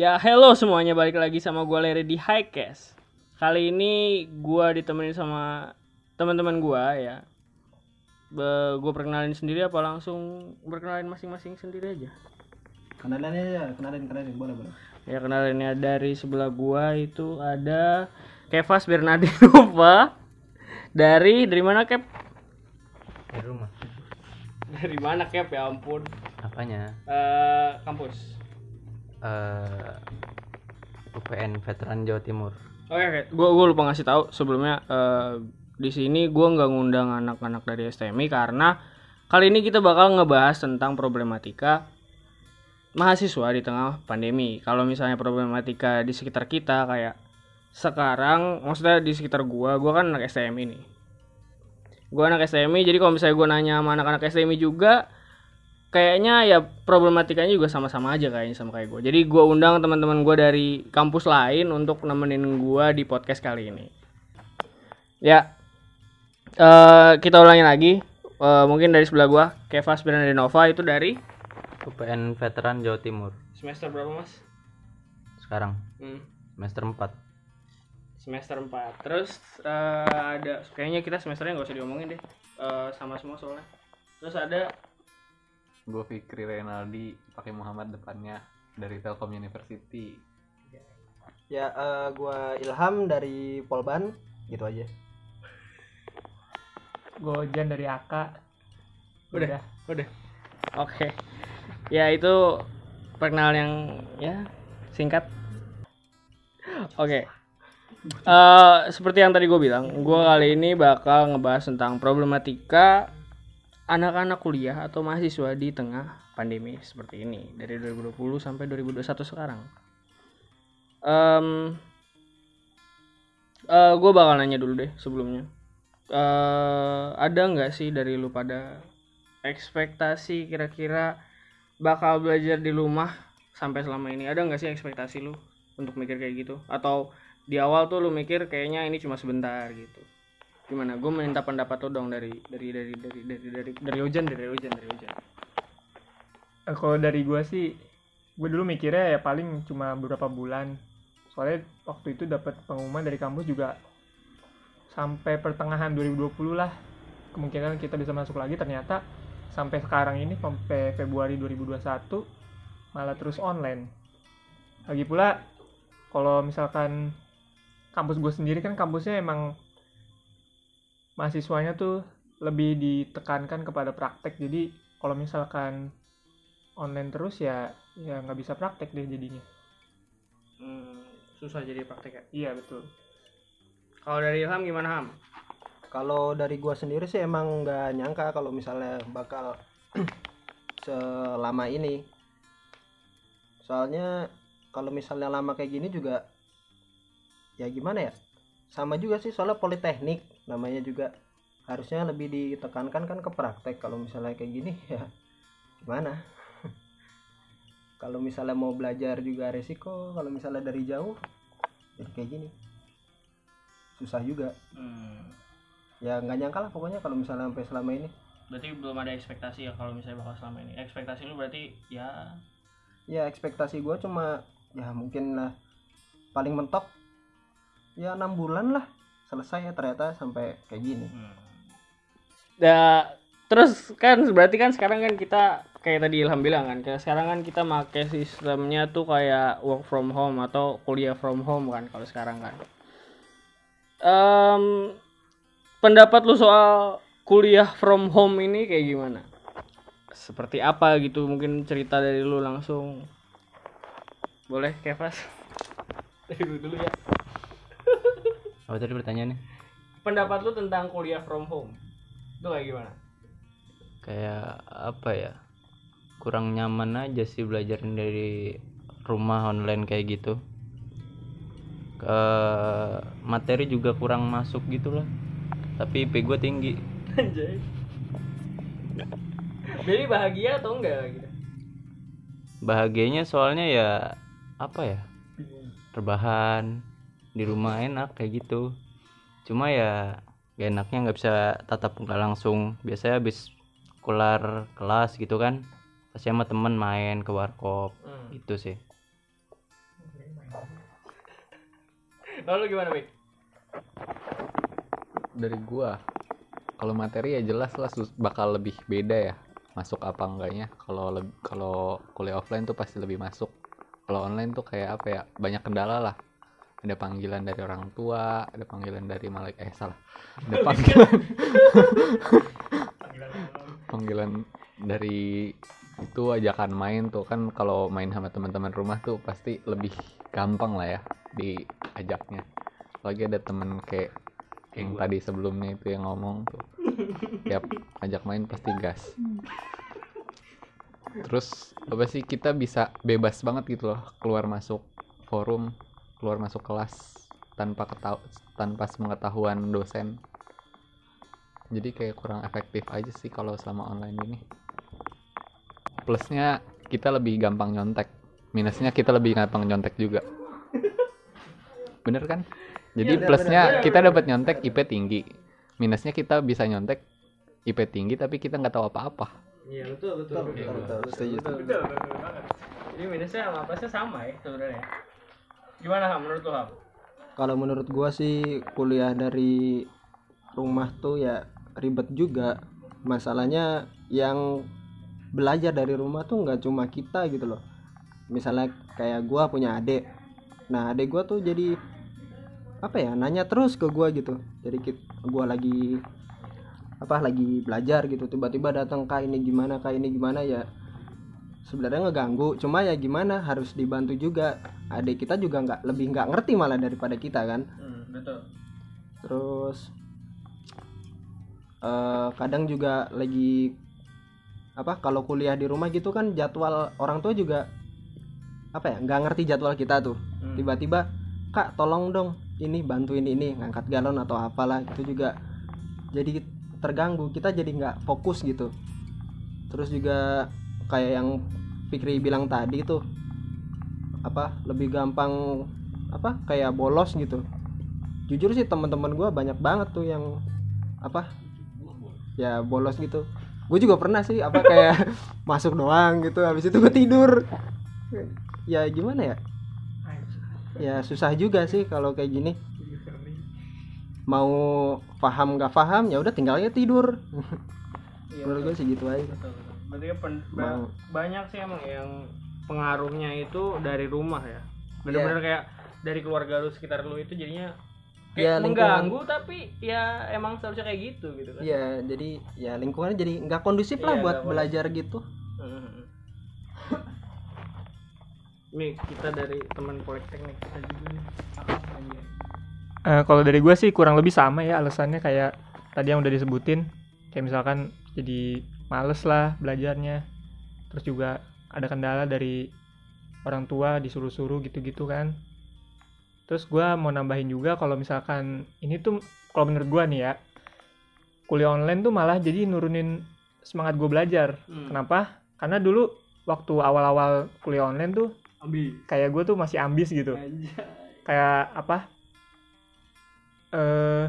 Ya hello semuanya balik lagi sama gue Leri di Highcast. Kali ini gue ditemenin sama teman-teman gue ya. gue perkenalin sendiri apa langsung berkenalin masing-masing sendiri aja? Kenalin aja, kenalin, kenalin, boleh, boleh. Ya kenalinnya dari sebelah gua itu ada Kevas Bernardinova dari dari mana Kev? di rumah Dari mana Kev ya ampun. apanya Eh kampus. Eh UPN Veteran Jawa Timur Oke, oke. Gua gua lupa ngasih tahu sebelumnya eh di sini gua nggak ngundang anak-anak dari STMI karena kali ini kita bakal ngebahas tentang problematika mahasiswa di tengah pandemi. Kalau misalnya problematika di sekitar kita kayak sekarang, maksudnya di sekitar gua, gua kan anak STMI nih. Gua anak STMI, jadi kalau misalnya gua nanya sama anak-anak STMI juga kayaknya ya problematikanya juga sama-sama aja kayaknya sama kayak gue. Jadi gue undang teman-teman gue dari kampus lain untuk nemenin gue di podcast kali ini. Ya, eh kita ulangi lagi. Eh, mungkin dari sebelah gue, Kevas Bernardinova itu dari UPN Veteran Jawa Timur semester berapa mas? sekarang Hmm, semester 4 semester 4 Terus eh, ada, kayaknya kita semesternya nggak usah diomongin deh, Eh, sama semua soalnya. Terus ada gue Fikri Renaldi pakai Muhammad depannya dari Telkom University Ya, eh, gua Ilham dari Polban, gitu aja. Gojan dari AK. Udah. Udah. Oke. Ya itu perkenalan yang ya singkat. Oke. Eh seperti yang tadi gue bilang, gue kali ini bakal ngebahas tentang problematika anak-anak kuliah atau mahasiswa di tengah pandemi seperti ini dari 2020 sampai 2021 sekarang. Em eh gue bakal nanya dulu deh sebelumnya. eh ada nggak sih dari lu pada ekspektasi kira-kira bakal belajar di rumah sampai selama ini ada nggak sih ekspektasi lu untuk mikir kayak gitu atau di awal tuh lu mikir kayaknya ini cuma sebentar gitu gimana gue minta pendapat lu dong dari dari dari dari dari dari dari Ojan dari Ojan dari Ojan Eh, Kalau dari gua sih, gue dulu mikirnya ya paling cuma beberapa bulan. Soalnya waktu itu dapat pengumuman dari kampus juga sampai pertengahan 2020 lah. Kemungkinan kita bisa masuk lagi ternyata sampai sekarang ini sampai Februari 2021 malah terus online. Lagi pula kalau misalkan kampus gue sendiri kan kampusnya emang mahasiswanya tuh lebih ditekankan kepada praktek. Jadi kalau misalkan online terus ya ya nggak bisa praktek deh jadinya. Hmm, susah jadi praktek ya? Iya betul. Kalau dari Ilham gimana Ham? Kalau dari gua sendiri sih emang nggak nyangka kalau misalnya bakal selama ini. Soalnya kalau misalnya lama kayak gini juga ya gimana ya? Sama juga sih soalnya politeknik namanya juga harusnya lebih ditekankan kan ke praktek. Kalau misalnya kayak gini ya gimana? kalau misalnya mau belajar juga resiko kalau misalnya dari jauh jadi kayak gini. Susah juga. Hmm, ya nggak nyangka lah pokoknya kalau misalnya sampai selama ini. Berarti belum ada ekspektasi ya kalau misalnya bakal selama ini. Ekspektasi lu berarti ya. Ya ekspektasi gue cuma ya mungkin lah paling mentok ya enam bulan lah selesai ya ternyata sampai kayak gini Ya, terus kan berarti kan sekarang kan kita kayak tadi Ilham bilang kan, kayak sekarang kan kita make sistemnya tuh kayak work from home atau kuliah from home kan kalau sekarang kan. Em, pendapat lu soal kuliah from home ini kayak gimana? Seperti apa gitu? Mungkin cerita dari lu langsung. Boleh, Kevas? Dari lu dulu ya. Apa tadi pertanyaannya Pendapat lu tentang kuliah from home? Itu kayak gimana? kayak apa ya kurang nyaman aja sih belajar dari rumah online kayak gitu ke materi juga kurang masuk gitu lah tapi IP gue tinggi Anjay. Jadi bahagia atau enggak gitu? bahagianya soalnya ya apa ya rebahan di rumah enak kayak gitu. Cuma ya gak enaknya nggak bisa tatap muka langsung. Biasanya habis kelar kelas gitu kan pasti sama temen main ke warkop. Hmm. gitu sih. Lalu gimana, Mik? dari gua kalau materi ya jelas lah bakal lebih beda ya masuk apa enggaknya. Kalau kalau kuliah offline tuh pasti lebih masuk. Kalau online tuh kayak apa ya banyak kendala lah ada panggilan dari orang tua ada panggilan dari malaikat eh salah. Ada panggilan. Panggilan dari itu ajakan main tuh kan kalau main sama teman-teman rumah tuh pasti lebih gampang lah ya diajaknya. Lagi ada temen kayak yang tadi sebelumnya itu yang ngomong tuh. Tiap ajak main pasti gas. Terus apa sih kita bisa bebas banget gitu loh keluar masuk forum keluar masuk kelas tanpa ketau tanpa pengetahuan dosen jadi kayak kurang efektif aja sih kalau selama online ini plusnya kita lebih gampang nyontek minusnya kita lebih gampang nyontek juga bener kan jadi Iya, plusnya bener, kita bener. dapat nyontek IP tinggi minusnya kita bisa nyontek IP tinggi tapi kita nggak tahu apa-apa Iya, betul, betul. Betul, betul, betul. Setuju, betul, setuju. betul, betul banget. Jadi minusnya sama plusnya sama ya sebenarnya. Gimana Ham? Menurut lu Ham? kalau menurut gua sih kuliah dari rumah tuh ya ribet juga. Masalahnya yang belajar dari rumah tuh nggak cuma kita gitu loh. Misalnya kayak gua punya adik. Nah adik gua tuh jadi apa ya nanya terus ke gua gitu. Jadi gua lagi apa lagi belajar gitu. Tiba-tiba datang kak ini gimana? Kak ini gimana? Ya sebenarnya ngeganggu. Cuma ya gimana harus dibantu juga. Adik kita juga nggak lebih nggak ngerti malah daripada kita kan? Hmm, betul. terus eh, kadang juga lagi apa kalau kuliah di rumah gitu kan jadwal orang tua juga apa ya nggak ngerti jadwal kita tuh. Hmm. tiba-tiba kak tolong dong ini bantuin ini ngangkat galon atau apalah itu juga. Jadi terganggu kita jadi nggak fokus gitu. Terus juga kayak yang Fikri bilang tadi tuh apa lebih gampang apa kayak bolos gitu. Jujur sih teman-teman gue banyak banget tuh yang apa ya bolos gitu. Gue juga pernah sih apa kayak masuk doang gitu habis itu gue tidur. Ya gimana ya? Ya susah juga sih kalau kayak gini. Mau paham nggak paham ya udah tinggal aja tidur. Menurut gue sih gitu aja. Berarti pen- ba- banyak sih emang yang pengaruhnya itu dari rumah ya. Bener-bener kayak dari keluarga lu sekitar lu itu jadinya Ya, kayak lingkungan. mengganggu tapi ya emang seharusnya kayak gitu gitu kan. ya jadi ya lingkungannya jadi nggak kondusif lah Iya, buat nggak belajar gitu. Nih kita dari teman politeknik kita juga nih. Eh, kalau dari gue sih kurang lebih sama ya alasannya kayak tadi yang udah disebutin kayak misalkan jadi males lah belajarnya. Terus juga ada kendala dari orang tua disuruh-suruh gitu-gitu kan. Terus gue mau nambahin juga kalau misalkan ini tuh kalau menurut gue nih ya kuliah online tuh malah jadi nurunin semangat gue belajar. Hmm. kenapa? Karena dulu waktu awal-awal kuliah online tuh Ambil. kayak gue tuh masih ambis gitu. Anjay. kayak apa? Eh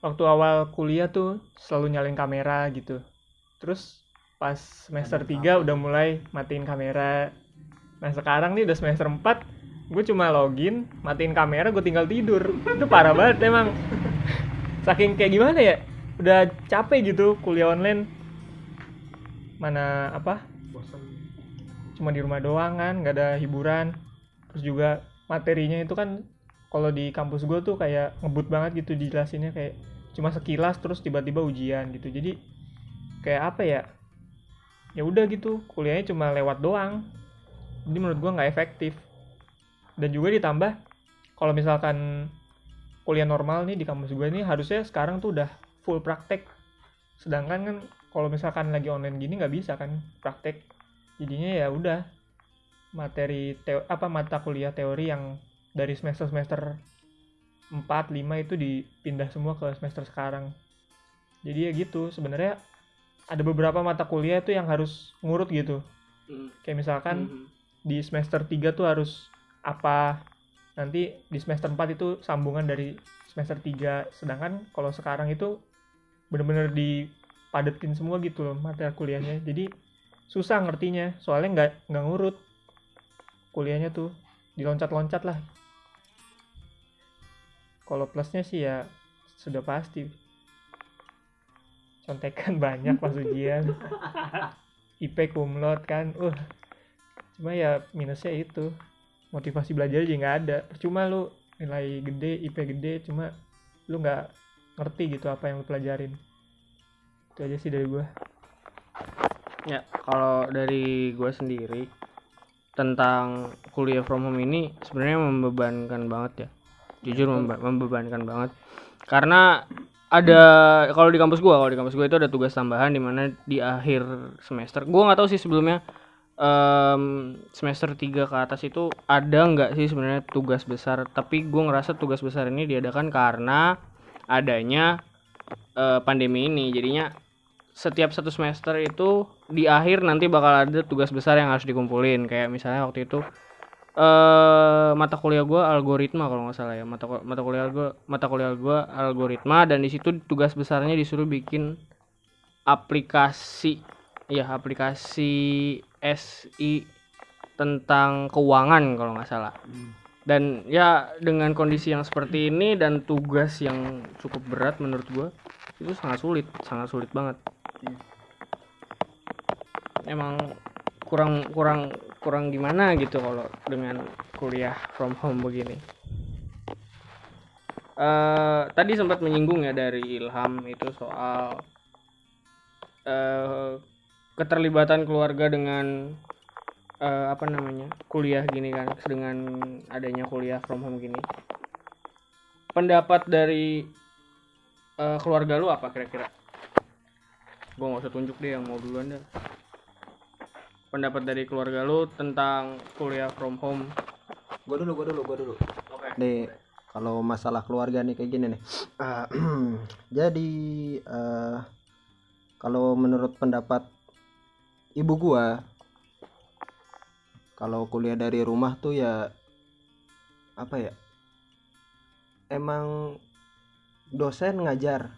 waktu awal kuliah tuh selalu nyalain kamera gitu terus pas semester 3 udah mulai matiin kamera. Nah sekarang nih udah semester 4 gue cuma login matiin kamera gue tinggal tidur. Itu parah banget emang. Saking kayak gimana ya? Udah capek gitu kuliah online. Mana apa? Cuma di rumah doang kan nggak ada hiburan. Terus juga materinya itu kan kalau di kampus gue tuh kayak ngebut banget gitu dijelasinnya kayak cuma sekilas terus tiba-tiba ujian gitu. Jadi kayak apa ya? Ya udah gitu kuliahnya cuma lewat doang. Jadi menurut gue nggak efektif. Dan juga ditambah kalau misalkan kuliah normal nih di kampus gue nih harusnya sekarang tuh udah full praktek. Sedangkan kan kalau misalkan lagi online gini nggak bisa kan praktek. Jadinya ya udah materi teo apa mata kuliah teori yang dari semester semester 4 5 itu dipindah semua ke semester sekarang. Jadi ya gitu sebenarnya ada beberapa mata kuliah tuh yang harus ngurut gitu. Hmm. kayak misalkan Mhm. di semester 3 tuh harus apa nanti di semester 4 itu sambungan dari semester 3 sedangkan kalau sekarang itu bener-bener dipadetin semua gitu loh materi kuliahnya. Jadi susah ngertinya soalnya nggak nggak ngurut kuliahnya tuh. Diloncat-loncat lah. Kalau plusnya sih ya sudah pasti contekan banyak pas ujian. IP kumlot kan. Uh cuma ya minusnya itu. Motivasi belajar juga nggak ada. Percuma lu nilai gede IP gede cuma lu nggak ngerti gitu apa yang lu pelajarin. Itu aja sih dari gua. Ya, kalau dari gue sendiri tentang kuliah from home ini sebenarnya membebankan banget ya. Jujur membe- membebankan banget. Karena ada kalau di kampus gua, kalau di kampus gua itu ada tugas tambahan di mana di akhir semester. Gua nggak tahu sih sebelumnya em, semester 3 ke atas itu ada nggak sih sebenarnya tugas besar, tapi gua ngerasa tugas besar ini diadakan karena adanya eh, pandemi ini. Jadinya setiap satu semester itu di akhir nanti bakal ada tugas besar yang harus dikumpulin kayak misalnya waktu itu eh mata kuliah gua algoritma kalau nggak salah ya. Mata mata kuliah gua mata kuliah gua algoritma dan di situ tugas besarnya disuruh bikin aplikasi ya aplikasi SI tentang keuangan kalau nggak salah. Dan ya dengan kondisi yang seperti ini dan tugas yang cukup berat menurut gua itu sangat sulit sangat sulit banget. Emang kurang kurang kurang gimana gitu kalau dengan kuliah from home begini. Eh tadi sempat menyinggung ya dari Ilham itu soal eh keterlibatan keluarga dengan eh, apa namanya kuliah gini kan dengan adanya kuliah from home gini. Pendapat dari eh, keluarga lu apa kira-kira? Gue nggak usah tunjuk deh yang mau duluan dah pendapat dari keluarga lu tentang kuliah from home? Gue dulu gue dulu gue dulu. Oke. Nih kalau masalah keluarga nih kayak gini nih. Jadi eh, kalau menurut pendapat ibu gua kalau kuliah dari rumah tuh ya apa ya emang dosen ngajar.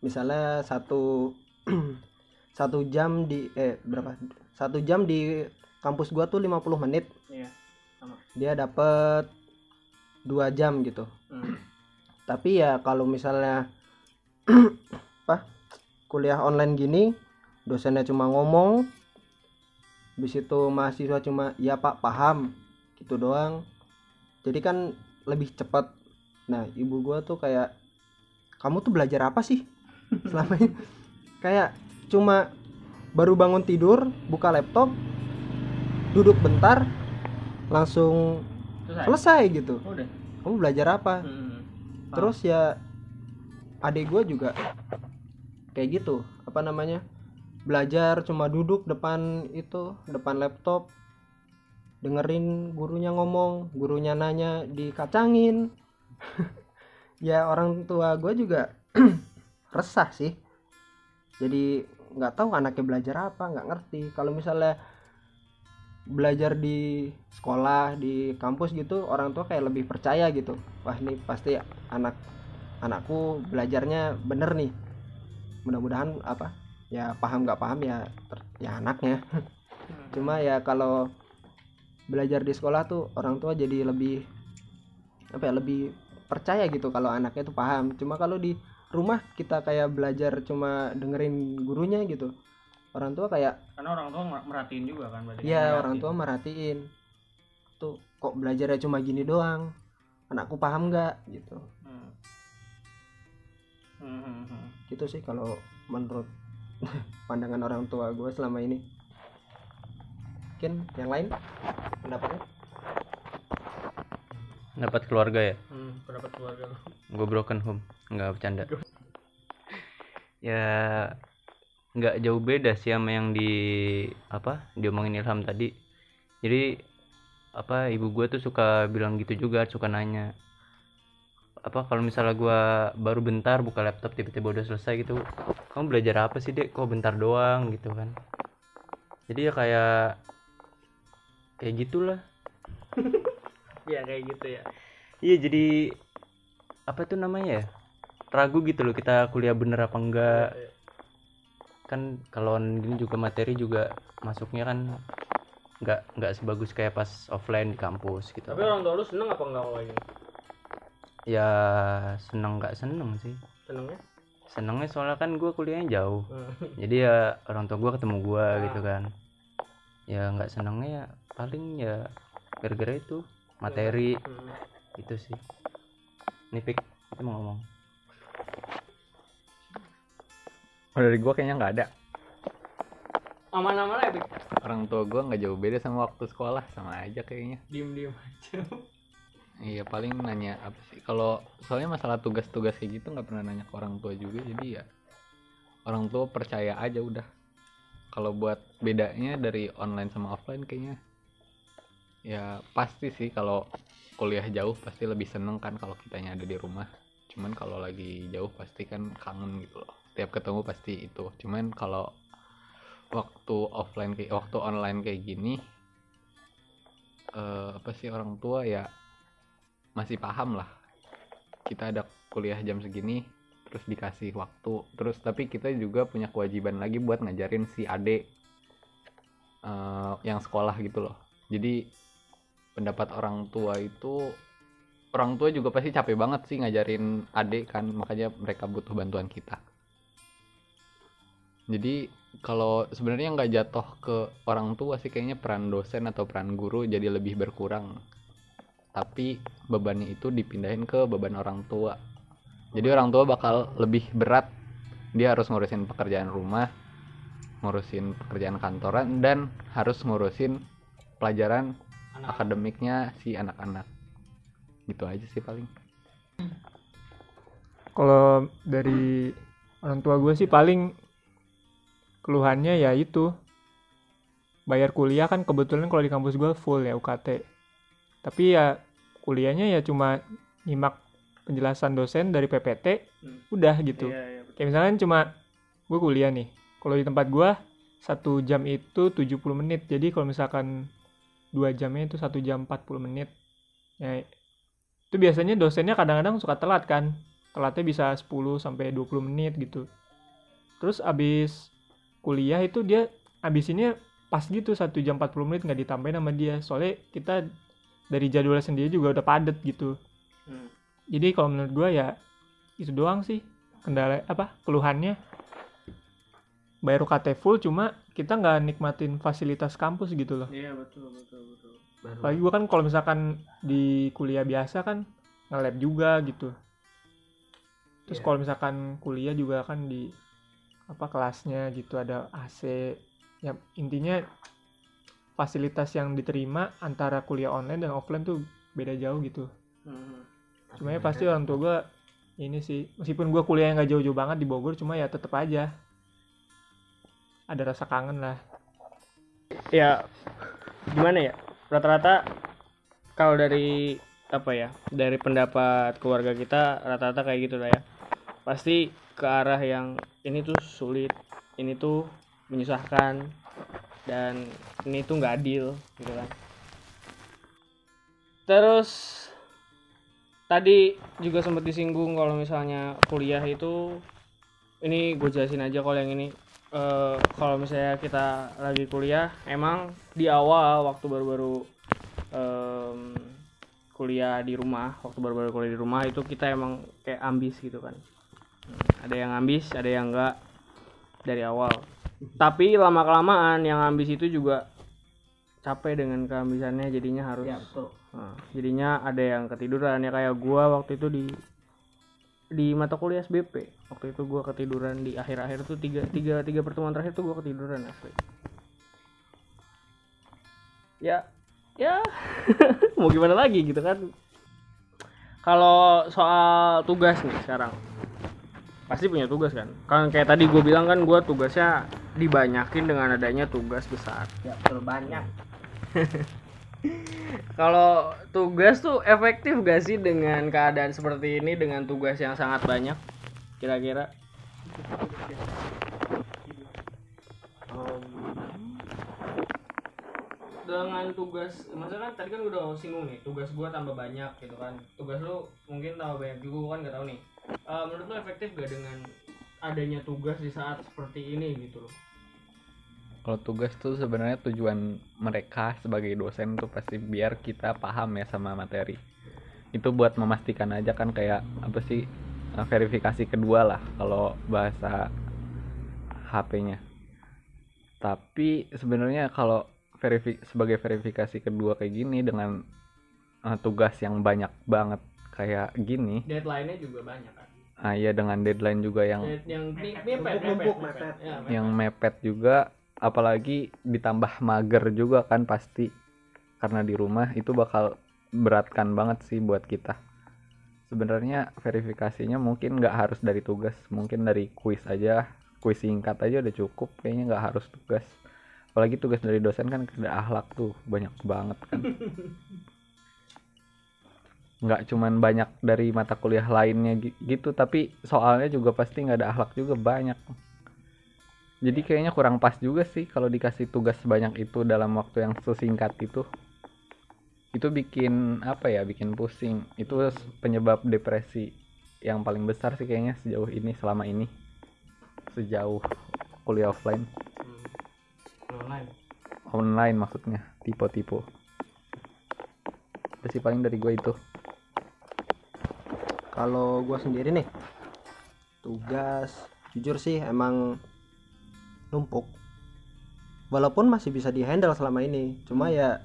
Misalnya satu satu jam di eh berapa? Satu jam di kampus gua tuh 50 menit. Iya dia dapat dua jam gitu. Hmm. tapi ya kalau misalnya apa kuliah online gini dosennya cuma ngomong habis itu mahasiswa cuma ya pak paham gitu doang. Jadi kan lebih cepat. Nah ibu gua tuh kayak kamu tuh belajar apa sih? Selama ini. Kayak cuma baru bangun tidur buka laptop duduk bentar langsung selesai? selesai gitu. Udah? Kamu belajar apa? Hmm. terus ya adik gue juga kayak gitu. Apa namanya? Belajar cuma duduk depan itu depan laptop dengerin gurunya ngomong gurunya nanya dikacangin. Ya orang tua gue juga resah sih. Jadi nggak tahu anaknya belajar apa nggak ngerti. Kalau misalnya belajar di sekolah di kampus gitu orang tua kayak lebih percaya gitu. Wah ini pasti anak anakku belajarnya bener nih. Mudah-mudahan apa ya paham nggak paham ya ya anaknya. Cuma ya kalau belajar di sekolah tuh orang tua jadi lebih apa ya lebih percaya gitu kalau anaknya tuh paham. Cuma kalau di rumah kita kayak belajar cuma dengerin gurunya gitu. Orang tua kayak karena orang tua mer- merhatiin juga kan berarti Iya orang tua merhatiin. Tuh kok belajarnya cuma gini doang? Anakku paham nggak? Gitu. Hmm. Hmm, hmm, hmm. gitu sih kalau menurut pandangan orang tua gue selama ini. Mungkin yang lain? Pendapatnya dapat keluarga ya? Hmm, pendapat keluarga lu gue broken home. Nggak bercanda. Ya nggak jauh beda sih sama yang di apa diomongin Ilham tadi. Jadi apa ibu gue tuh suka bilang gitu juga suka nanya apa kalau misalnya gue baru bentar buka laptop tiba-tiba udah selesai gitu kamu belajar apa sih dek? Kok bentar doang? Gitu kan. Jadi ya kayak kayak gitulah. Iya kayak gitu ya. Iya jadi apa tuh namanya ya? Ragu gitu loh kita kuliah bener apa enggak. Kan kalau gini juga materi juga masuknya kan nggak nggak sebagus kayak pas offline di kampus gitu. tapi orang tua lu seneng apa enggak gini ya seneng nggak seneng sih senengnya senengnya soalnya kan gue kuliahnya jauh Hmm. jadi ya orang tua gue ketemu gue Ah. gitu kan ya nggak senengnya ya paling ya gara-gara itu materi Hmm. itu sih nih pik kita mau ngomong Oh, dari gua kayaknya nggak ada. aman-aman aja Pik. Orang tua gua nggak jauh beda sama waktu sekolah, sama aja kayaknya. diem-diem aja Iya paling nanya apa sih? Kalau soalnya masalah tugas-tugas kayak gitu nggak pernah nanya ke orang tua juga, jadi ya orang tua percaya aja udah. Kalau buat bedanya dari online sama offline kayaknya ya pasti sih kalau kuliah jauh pasti lebih seneng kan kalau kitanya ada di rumah. Cuman kalau lagi jauh pasti kan kangen gitu loh. Setiap ketemu pasti itu. Cuman kalau waktu offline kayak waktu online kayak gini eh, apa sih orang tua ya masih paham lah kita ada kuliah jam segini terus dikasih waktu terus tapi kita juga punya kewajiban lagi buat ngajarin si ade eh, yang sekolah gitu loh jadi pendapat orang tua itu orang tua juga pasti capek banget sih ngajarin ade kan makanya mereka butuh bantuan kita. Jadi kalau sebenarnya nggak jatuh ke orang tua sih kayaknya peran dosen atau peran guru jadi lebih berkurang. Tapi bebannya itu dipindahin ke beban orang tua. Jadi orang tua bakal lebih berat. Dia harus ngurusin pekerjaan rumah ngurusin pekerjaan kantoran dan harus ngurusin pelajaran akademiknya si anak-anak. Gitu aja sih paling. Kalau dari orang tua gue sih paling keluhannya ya itu. Bayar kuliah kan kebetulan kalau di kampus gue full ya UKT tapi ya kuliahnya ya cuma nyimak penjelasan dosen dari PPT Hmm. udah gitu. Iya, iya, betul. kayak misalkan cuma gue kuliah nih. Kalau di tempat gue satu jam itu 70 menit. Jadi kalau misalkan dua jamnya itu satu jam 40 menit. Ya itu biasanya dosennya kadang-kadang suka telat kan. Telatnya bisa 10 sampai 20 menit gitu. Terus abis kuliah itu dia abisinnya pas gitu satu jam 40 menit nggak ditambahin sama dia. Soalnya kita dari jadwalnya sendiri juga udah padet gitu. Hmm. jadi kalau menurut gue ya itu doang sih kendala apa keluhannya bayar UKT full cuma kita nggak nikmatin fasilitas kampus gitu loh. Iya betul betul betul. Apalagi gue kan kalau misalkan di kuliah biasa kan nge-lab juga gitu. Terus Iya. kalau misalkan kuliah juga kan di apa kelasnya gitu ada AC ya intinya fasilitas yang diterima antara kuliah online dan offline tuh beda jauh gitu. Hmm. cuma ya pasti orang tua gue ini sih meskipun gue kuliah nggak jauh-jauh banget di Bogor cuma ya tetep aja ada rasa kangen lah. Ya gimana ya? Rata-rata kalau dari apa ya dari pendapat keluarga kita rata-rata kayak gitu lah ya. Pasti ke arah yang ini tuh sulit ini tuh menyusahkan dan ini tuh nggak adil gitu kan. Terus tadi juga sempat disinggung kalau misalnya kuliah itu ini gue jelasin aja kalau yang ini eh, kalau misalnya kita lagi kuliah emang di awal waktu baru-baru em, kuliah di rumah waktu baru-baru kuliah di rumah itu kita emang kayak ambis gitu kan. Hmm, ada yang ambis ada yang enggak dari awal. Tapi lama kelamaan yang ambis itu juga capek dengan keambisannya jadinya harus ya betul. Nah, jadinya ada yang ketiduran. Ya kayak gua waktu itu di di mata kuliah SBP waktu itu gua ketiduran di akhir-akhir tuh tiga tiga tiga pertemuan terakhir tuh gua ketiduran asli. Ya ya. Mau gimana lagi gitu kan? Kalau soal tugas nih sekarang pasti punya tugas kan? Kan kayak tadi gue bilang kan gua tugasnya dibanyakin dengan adanya tugas besar. Ya betul banyak Kalau tugas tuh efektif gak sih dengan keadaan seperti ini dengan tugas yang sangat banyak? Kira-kira? dengan tugas, maksudnya kan tadi kan udah singgung nih, tugas gua tambah banyak gitu kan. Tugas lu mungkin tambah banyak juga gua kan gak tahu nih. Eh, menurut lu efektif gak dengan adanya tugas di saat seperti ini gitu loh? Kalau tugas tuh sebenarnya tujuan mereka sebagai dosen tuh pasti biar kita paham ya sama materi. itu buat memastikan aja kan kayak apa sih eh, verifikasi kedua lah kalau bahasa HP-nya tapi sebenarnya kalau verifi sebagai verifikasi kedua kayak gini dengan eh, tugas yang banyak banget kayak gini Deadline-nya juga banyak kan. ah iya dengan deadline juga yang Dead- yang mepet, Numpuk-numpuk, mepet, mepet. Ya, mepet. yang mepet juga apalagi ditambah mager juga kan pasti. Karena di rumah itu bakal beratkan banget sih buat kita. Sebenarnya verifikasinya mungkin nggak harus dari tugas. Mungkin dari kuis aja. Kuis singkat aja udah cukup. Kayaknya nggak harus tugas. Apalagi tugas dari dosen kan ada akhlak tuh. Banyak banget kan. Nggak cuman banyak dari mata kuliah lainnya gi- gitu. Tapi soalnya juga pasti nggak ada akhlak juga. Banyak jadi kayaknya kurang pas juga sih kalau dikasih tugas sebanyak itu dalam waktu yang sesingkat itu. Itu bikin apa ya bikin pusing. Itu penyebab depresi yang paling besar sih kayaknya sejauh ini selama ini. Sejauh kuliah offline. Hmm. Online. online maksudnya tipe-tipe. Itu sih paling dari gue itu. Kalau gua sendiri nih tugas. Jujur sih emang numpuk. Walaupun masih bisa dihandle selama ini cuma ya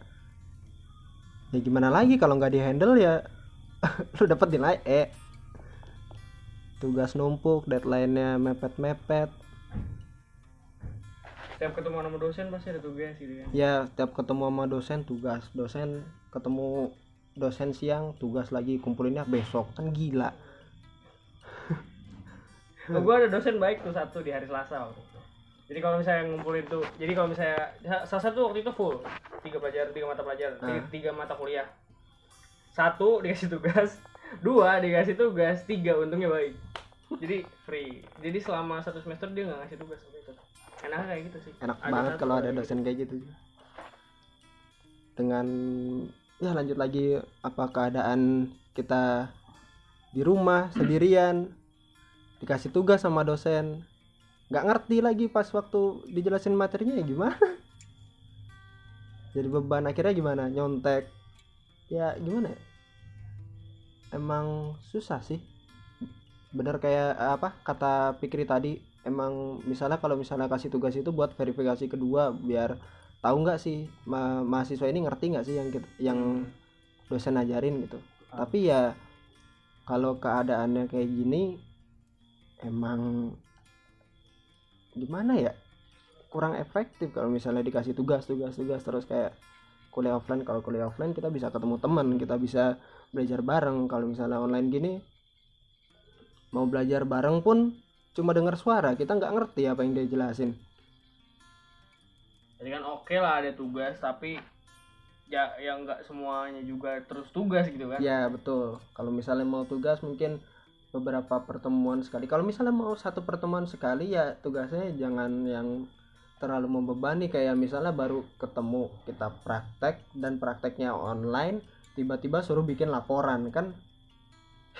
ya gimana lagi kalau nggak dihandle ya lu dapat nilai E. Tugas numpuk deadline-nya mepet-mepet. Setiap ketemu sama dosen pasti ada tugas gitu kan. ya tiap ketemu sama dosen tugas dosen. Ketemu dosen siang tugas lagi kumpulinnya besok. Kan gila. Oh, gue ada dosen baik tuh satu di hari Selasa waktu. Jadi kalau misalnya ngumpulin tuh, jadi kalau misalnya Selasa tuh waktu itu full tiga pelajaran, tiga mata pelajaran, tiga, Ah. tiga mata kuliah. Satu dikasih tugas, dua dikasih tugas, tiga untungnya baik. Jadi free. Jadi selama satu semester dia nggak ngasih tugas waktu itu. Enaknya kayak gitu sih. enak Ada banget satu kalau ada kayak dosen kayak gitu dengan ya lanjut lagi apa keadaan kita di rumah sendirian dikasih tugas sama dosen nggak ngerti lagi pas waktu dijelasin materinya ya gimana. Jadi beban akhirnya gimana? Nyontek. Ya gimana ya? Emang susah sih. Bener kayak apa kata Pikri tadi emang misalnya kalau misalnya kasih tugas itu buat verifikasi kedua biar tahu nggak sih ma- mahasiswa ini ngerti nggak sih yang kita- yang dosen ajarin gitu. Tapi ya kalau keadaannya kayak gini emang gimana ya? Kurang efektif kalau misalnya dikasih tugas tugas tugas terus kayak kuliah offline kalau kuliah offline kita bisa ketemu teman kita bisa belajar bareng. Kalau misalnya online gini mau belajar bareng pun cuma dengar suara kita nggak ngerti apa yang dia jelasin. Jadi kan oke lah ada tugas tapi ya yang nggak semuanya juga terus tugas gitu kan. ya betul. Kalau misalnya mau tugas mungkin beberapa pertemuan sekali. Kalau misalnya mau satu pertemuan sekali ya tugasnya jangan yang terlalu membebani. Kayak misalnya baru ketemu kita praktek dan prakteknya online tiba-tiba suruh bikin laporan. Kan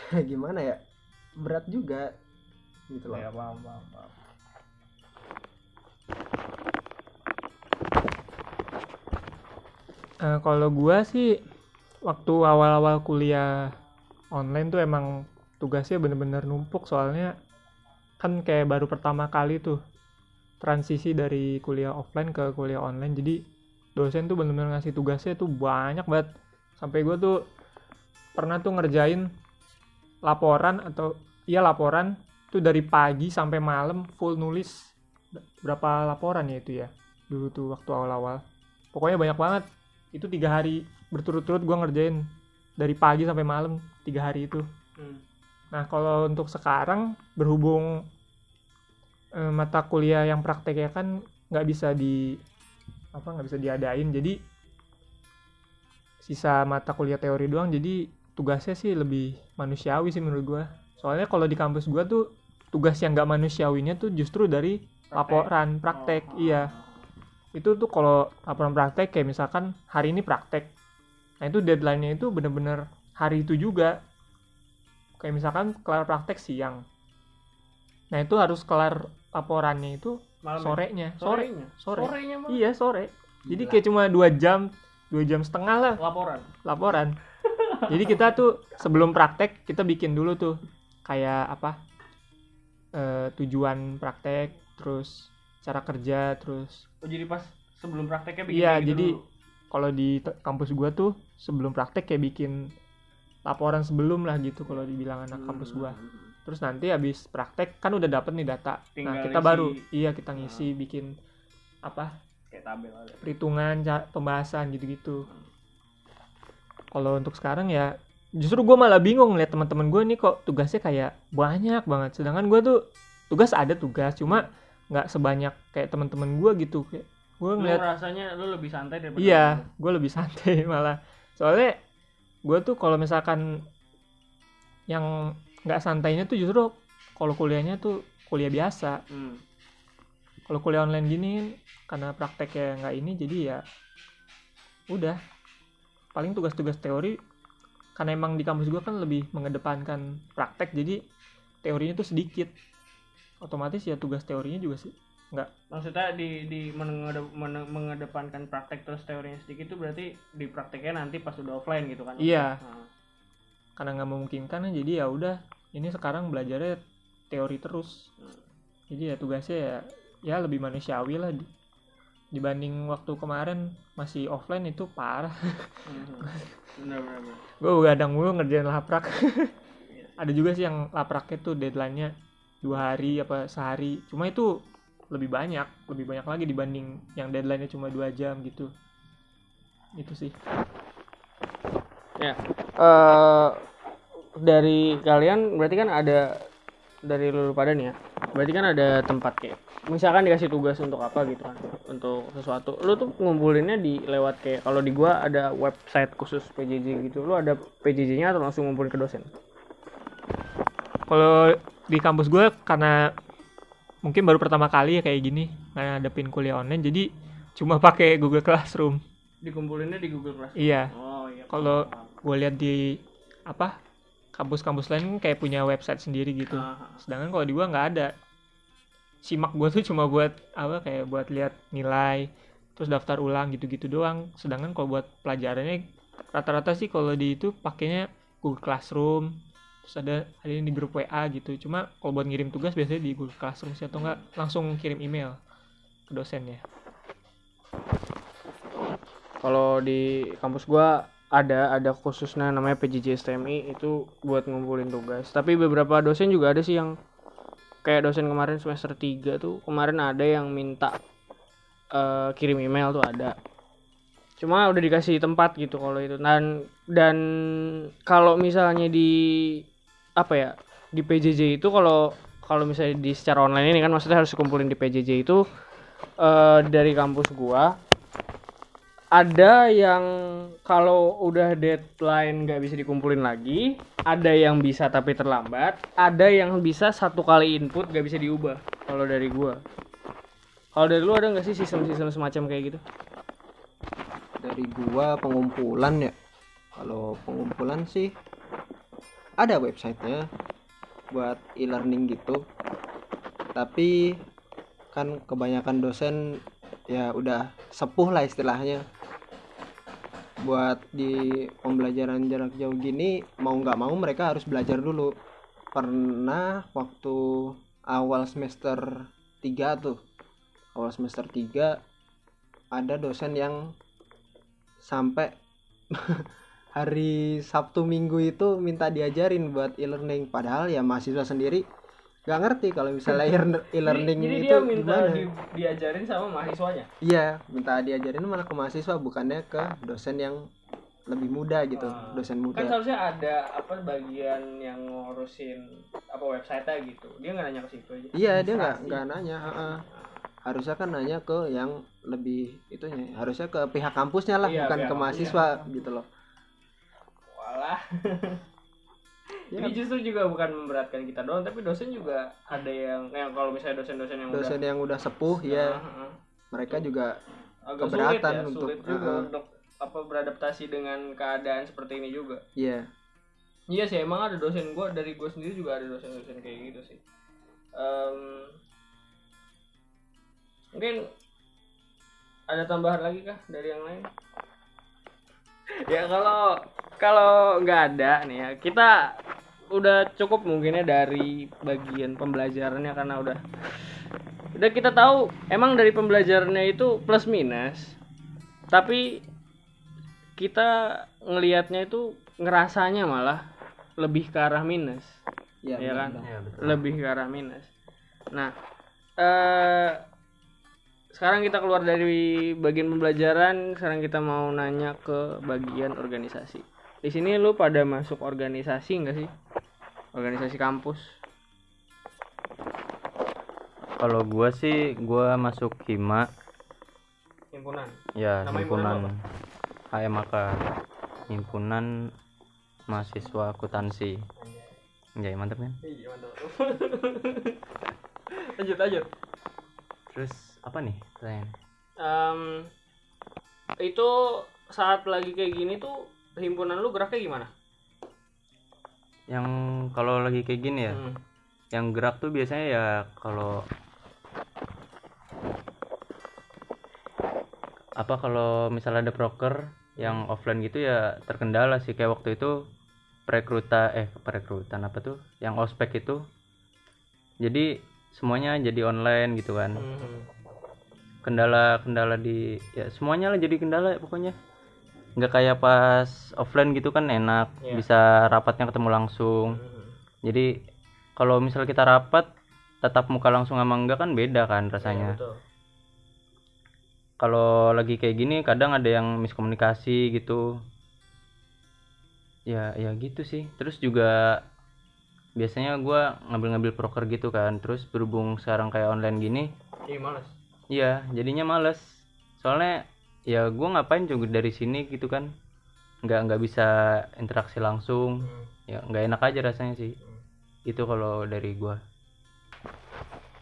gimana ya? Berat juga. Gitu loh. Ya, paham, paham, paham. Eh, kalau gua sih waktu awal-awal kuliah online tuh emang tugasnya bener-bener numpuk soalnya kan kayak baru pertama kali tuh transisi dari kuliah offline ke kuliah online. Jadi dosen tuh bener-bener ngasih tugasnya tuh banyak banget. Sampai gua tuh pernah tuh ngerjain laporan atau iya laporan tuh dari pagi sampai malam full nulis berapa laporan ya itu ya dulu tuh waktu awal-awal. Pokoknya banyak banget. Itu tiga hari berturut-turut gua ngerjain dari pagi sampai malam tiga hari itu. Hmm. Nah kalau untuk sekarang berhubung eh, mata kuliah yang prakteknya kan nggak bisa di apa nggak bisa diadain jadi sisa mata kuliah teori doang jadi tugasnya sih lebih manusiawi sih menurut gua. Soalnya kalau di kampus gua tuh tugas yang nggak manusiawinya tuh justru dari laporan praktek Oh. iya. Itu tuh kalau laporan praktek kayak misalkan hari ini praktek. Nah itu deadline-nya itu bener-bener hari itu juga kayak misalkan kelar praktek siang. Nah itu harus kelar laporannya itu Malam ya? sorenya. Sore. Sorenya? sore. Sorenya iya sore. Jadi kayak cuma dua jam dua jam setengah lah. Laporan. laporan. Jadi kita tuh sebelum praktek kita bikin dulu tuh kayak apa eh, tujuan praktek terus cara kerja terus Oh, jadi pas sebelum prakteknya bikin Iya, gitu jadi kalau di kampus gua tuh sebelum praktek kayak bikin laporan sebelum lah gitu kalau dibilang anak kampus gua. Terus nanti habis praktek kan udah dapet nih data. Tinggal nah, kita isi. baru iya kita ngisi bikin apa? kayak tabel ada. perhitungan, pembahasan gitu-gitu. Kalau untuk sekarang ya justru gua malah bingung lihat teman-teman gue nih kok tugasnya kayak banyak banget. Sedangkan gua tuh tugas ada tugas cuma nggak sebanyak kayak teman-teman gua gitu kayak gue Lu ngeliat rasanya lu lebih santai daripada Iya, gua. gue lebih santai malah. Soalnya gue tuh kalau misalkan yang nggak santainya tuh justru kalau kuliahnya tuh kuliah biasa. Hmm. Kalau kuliah online gini karena prakteknya nggak ini jadi ya udah paling tugas-tugas teori karena emang di kampus gue kan lebih mengedepankan praktek jadi teorinya tuh sedikit otomatis ya tugas teorinya juga sih Maksudnya di di mengede- mene- mengedepankan praktek terus teorinya sedikit itu berarti di prakteknya nanti pas udah offline gitu kan? Iya. Nah, karena nggak memungkinkan jadi ya udah ini sekarang belajarnya teori terus jadi ya tugasnya ya ya lebih manusiawi lah di- dibanding waktu kemarin masih offline itu parah mhm. Benar benar. benar. gue begadang mulu ngerjain laprak ada juga sih yang lapraknya tuh deadline-nya dua hari apa sehari cuma itu lebih banyak lebih banyak lagi dibanding yang deadline-nya cuma dua jam gitu. Itu sih. Eh dari kalian berarti kan ada dari lu pada nih ya berarti kan ada tempat kayak misalkan dikasih tugas untuk apa gitu kan untuk sesuatu. Lu tuh ngumpulinnya di lewat kayak kalau di gua ada website khusus PJJ gitu lu ada PJJ-nya atau langsung ngumpulin ke dosen? Kalau di kampus gue karena mungkin baru pertama kali ya kayak gini ngadepin kuliah online jadi cuma pakai Google Classroom. Dikumpulinnya di Google Classroom? Iya. Oh iya kalau gue lihat di apa kampus-kampus lain kayak punya website sendiri gitu. Ah, sedangkan kalau di gua nggak ada. Simak gue tuh cuma buat apa kayak buat lihat nilai terus daftar ulang gitu-gitu doang. Sedangkan kalau buat pelajarannya rata-rata sih kalau di itu pakainya Google Classroom terus ada ada yang di grup WA gitu. Cuma kalau buat ngirim tugas biasanya di Google Classroom sih atau enggak langsung kirim email ke dosennya. Kalau di kampus gua ada ada khususnya namanya PJJ STMI itu buat ngumpulin tugas. Tapi beberapa dosen juga ada sih yang kayak dosen kemarin semester 3 tuh kemarin ada yang minta eh, kirim email tuh ada. Cuma udah dikasih tempat gitu kalau itu. Dan dan kalau misalnya di apa ya di PJJ itu kalau kalau misalnya di secara online ini kan maksudnya harus dikumpulin di PJJ itu eh, dari kampus gua ada yang kalau udah deadline nggak bisa dikumpulin lagi, ada yang bisa tapi terlambat, ada yang bisa satu kali input nggak bisa diubah. Kalau dari gua, kalau dari lu ada nggak sih sistem-sistem semacam kayak gitu? dari gua pengumpulan ya kalau pengumpulan sih ada websitenya buat e-learning gitu. Tapi kan kebanyakan dosen ya udah sepuh lah istilahnya. Buat di pembelajaran jarak jauh gini mau nggak mau mereka harus belajar dulu. Pernah waktu awal semester 3 tuh awal semester 3 ada dosen yang sampai hari Sabtu Minggu itu minta diajarin buat e-learning padahal ya mahasiswa sendiri nggak ngerti kalau misalnya e-learning jadi itu dia minta gimana di- diajarin sama mahasiswanya. iya minta diajarin malah ke mahasiswa bukannya ke dosen yang lebih muda gitu Ah. dosen Kan muda seharusnya ada apa bagian yang ngurusin apa website-nya gitu. Dia nggak nanya ke situ aja. iya dia nggak nggak nanya heeh. harusnya kan nanya ke yang lebih itunya harusnya ke pihak kampusnya lah Iya, bukan ke mahasiswa gitu loh Walah. Ya. Ini justru juga bukan memberatkan kita doang, tapi dosen juga ada yang yang kalau misalnya dosen-dosen yang dosen udah yang udah sepuh ya Nah, heeh. mereka juga agak keberatan sulit ya, untuk- sulit juga heeh. untuk apa beradaptasi dengan keadaan seperti ini juga. ya Iya sih, emang ada dosen gua dari gua sendiri juga ada dosen-dosen kayak gitu sih. Em, mungkin ada tambahan lagi kah dari yang lain? ya kalau kalau nggak ada nih ya kita udah cukup mungkinnya dari bagian pembelajarannya karena udah udah kita tahu emang dari pembelajarannya itu plus minus tapi kita ngelihatnya itu ngerasanya malah lebih ke arah minus. Iya, ya kan? ya betul. Lebih ke arah minus. Nah eh sekarang kita keluar dari bagian pembelajaran sekarang kita mau nanya ke bagian organisasi di sini lu pada masuk organisasi enggak sih? Organisasi kampus. Kalau gua sih gua masuk hima. Himpunan? Ya Nama himpunan himpunan HMAK himpunan mahasiswa akuntansi. Ya mantap kan? Iya mantap lanjut lanjut. Terus apa nih pertanyaan? Em, itu saat lagi kayak gini tuh himpunan lu geraknya gimana? Yang kalau lagi kayak gini ya Hmm. yang gerak tuh biasanya ya kalau apa kalau misalnya ada broker yang offline gitu ya terkendala sih. Kayak waktu itu perekrutan eh perekrutan apa tuh? Yang ospek itu. Jadi semuanya jadi online gitu kan. Hmm. kendala-kendala di ya semuanya lah jadi kendala ya pokoknya nggak kayak pas offline gitu kan enak Iya. bisa rapatnya ketemu langsung Hmm. jadi kalau misal kita rapat tetap muka langsung sama enggak kan beda kan rasanya Iya, betul. kalau lagi kayak gini kadang ada yang miskomunikasi gitu ya ya gitu sih terus juga biasanya gua ngambil-ngambil proker gitu kan terus berhubung sekarang kayak online gini males. Iya, jadinya males. Soalnya ya gua ngapain juga dari sini gitu kan. Nggak nggak bisa interaksi langsung. Hmm. Ya nggak enak aja rasanya sih. Itu kalau dari gua.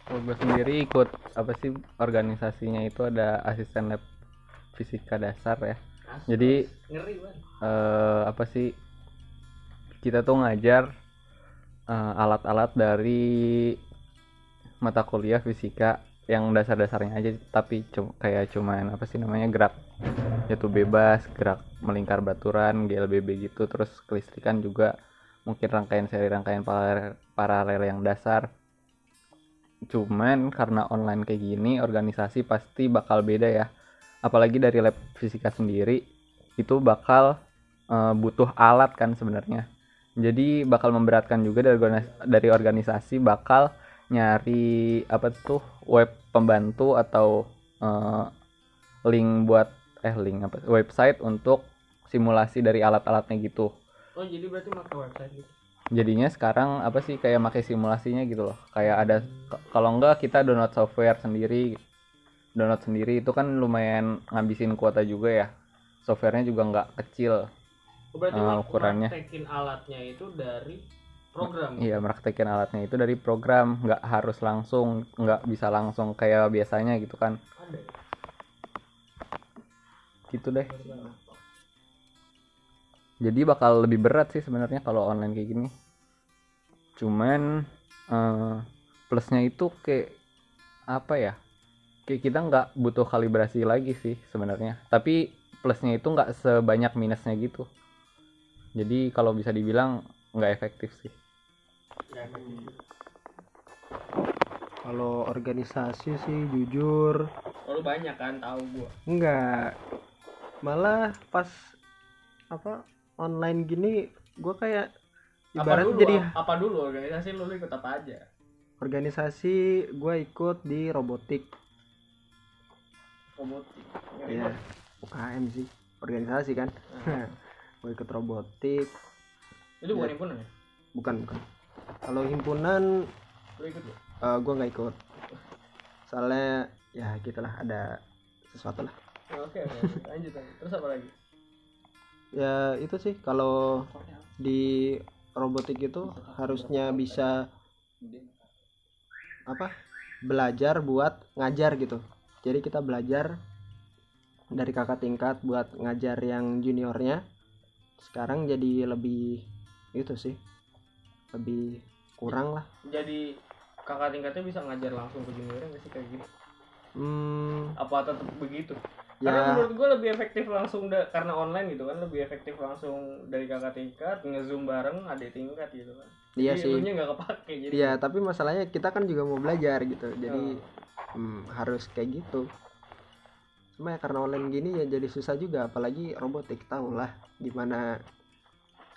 Kalau gue sendiri ikut apa sih organisasinya itu ada asisten lab fisika dasar ya. As- Jadi ngeri eh, apa sih kita tuh ngajar eh, alat-alat dari mata kuliah fisika yang dasar-dasarnya aja tapi cu- kayak cuman apa sih namanya gerak yaitu bebas gerak melingkar baturan GLBB gitu terus kelistrikan juga mungkin rangkaian seri rangkaian paralel, yang dasar. Cuman karena online kayak gini organisasi pasti bakal beda ya. Apalagi dari lab fisika sendiri itu bakal eh, butuh alat kan sebenarnya. Jadi bakal memberatkan juga dari organisasi bakal nyari apa tuh web pembantu atau eh, link buat eh link apa website untuk simulasi dari alat-alatnya gitu. Oh, jadi berarti pakai website gitu. jadinya sekarang apa sih kayak pakai simulasinya gitu loh. Kayak ada kalau enggak kita download software sendiri. Download sendiri itu kan lumayan ngabisin kuota juga ya. Softwarenya juga nggak kecil. Oh, berarti mak- ukurannya. alatnya itu dari program. Iya, meraktekin alatnya itu dari program, nggak harus langsung, nggak bisa langsung kayak biasanya gitu kan. Ada. ya? Gitu deh. Jadi bakal lebih berat sih sebenarnya kalau online kayak gini. Cuman eh, plusnya itu kayak apa ya? Kayak kita nggak butuh kalibrasi lagi sih sebenarnya. Tapi plusnya itu nggak sebanyak minusnya gitu. Jadi kalau bisa dibilang nggak efektif sih. Kalau organisasi sih jujur Oh, lu banyak kan tahu gua. enggak. Malah pas apa online gini gua kayak Apa ibarat dulu? jadi ap- apa dulu organisasi lu, lu ikut apa aja? organisasi gua ikut di robotik Robotik. Ya banget. UKM sih organisasi kan gua ikut robotik Itu bukan himpunan ya? bukan bukan kalau himpunan ikut ya? eh, gua nggak ikut soalnya ya gitulah ada sesuatu lah Oke, oke. oke. Lanjut, lanjut. Terus apa lagi? ya itu sih kalau di robotik itu harusnya bisa apa belajar buat ngajar gitu jadi kita belajar dari kakak tingkat buat ngajar yang juniornya sekarang jadi lebih itu sih lebih kurang lah Jadi kakak tingkatnya bisa ngajar langsung ke juniornya nggak sih kayak gitu? hmm, Apa tetap begitu? Karena ya menurut gue lebih efektif langsung da- karena online gitu kan lebih efektif langsung dari kakak tingkat ngezoom bareng adik tingkat gitu kan. iya Jadi sih nggak kepake jadi. Iya, tapi masalahnya kita kan juga mau belajar gitu. Jadi hmm, harus kayak gitu. Cuma ya karena online gini ya jadi susah juga apalagi robotik tahu lah gimana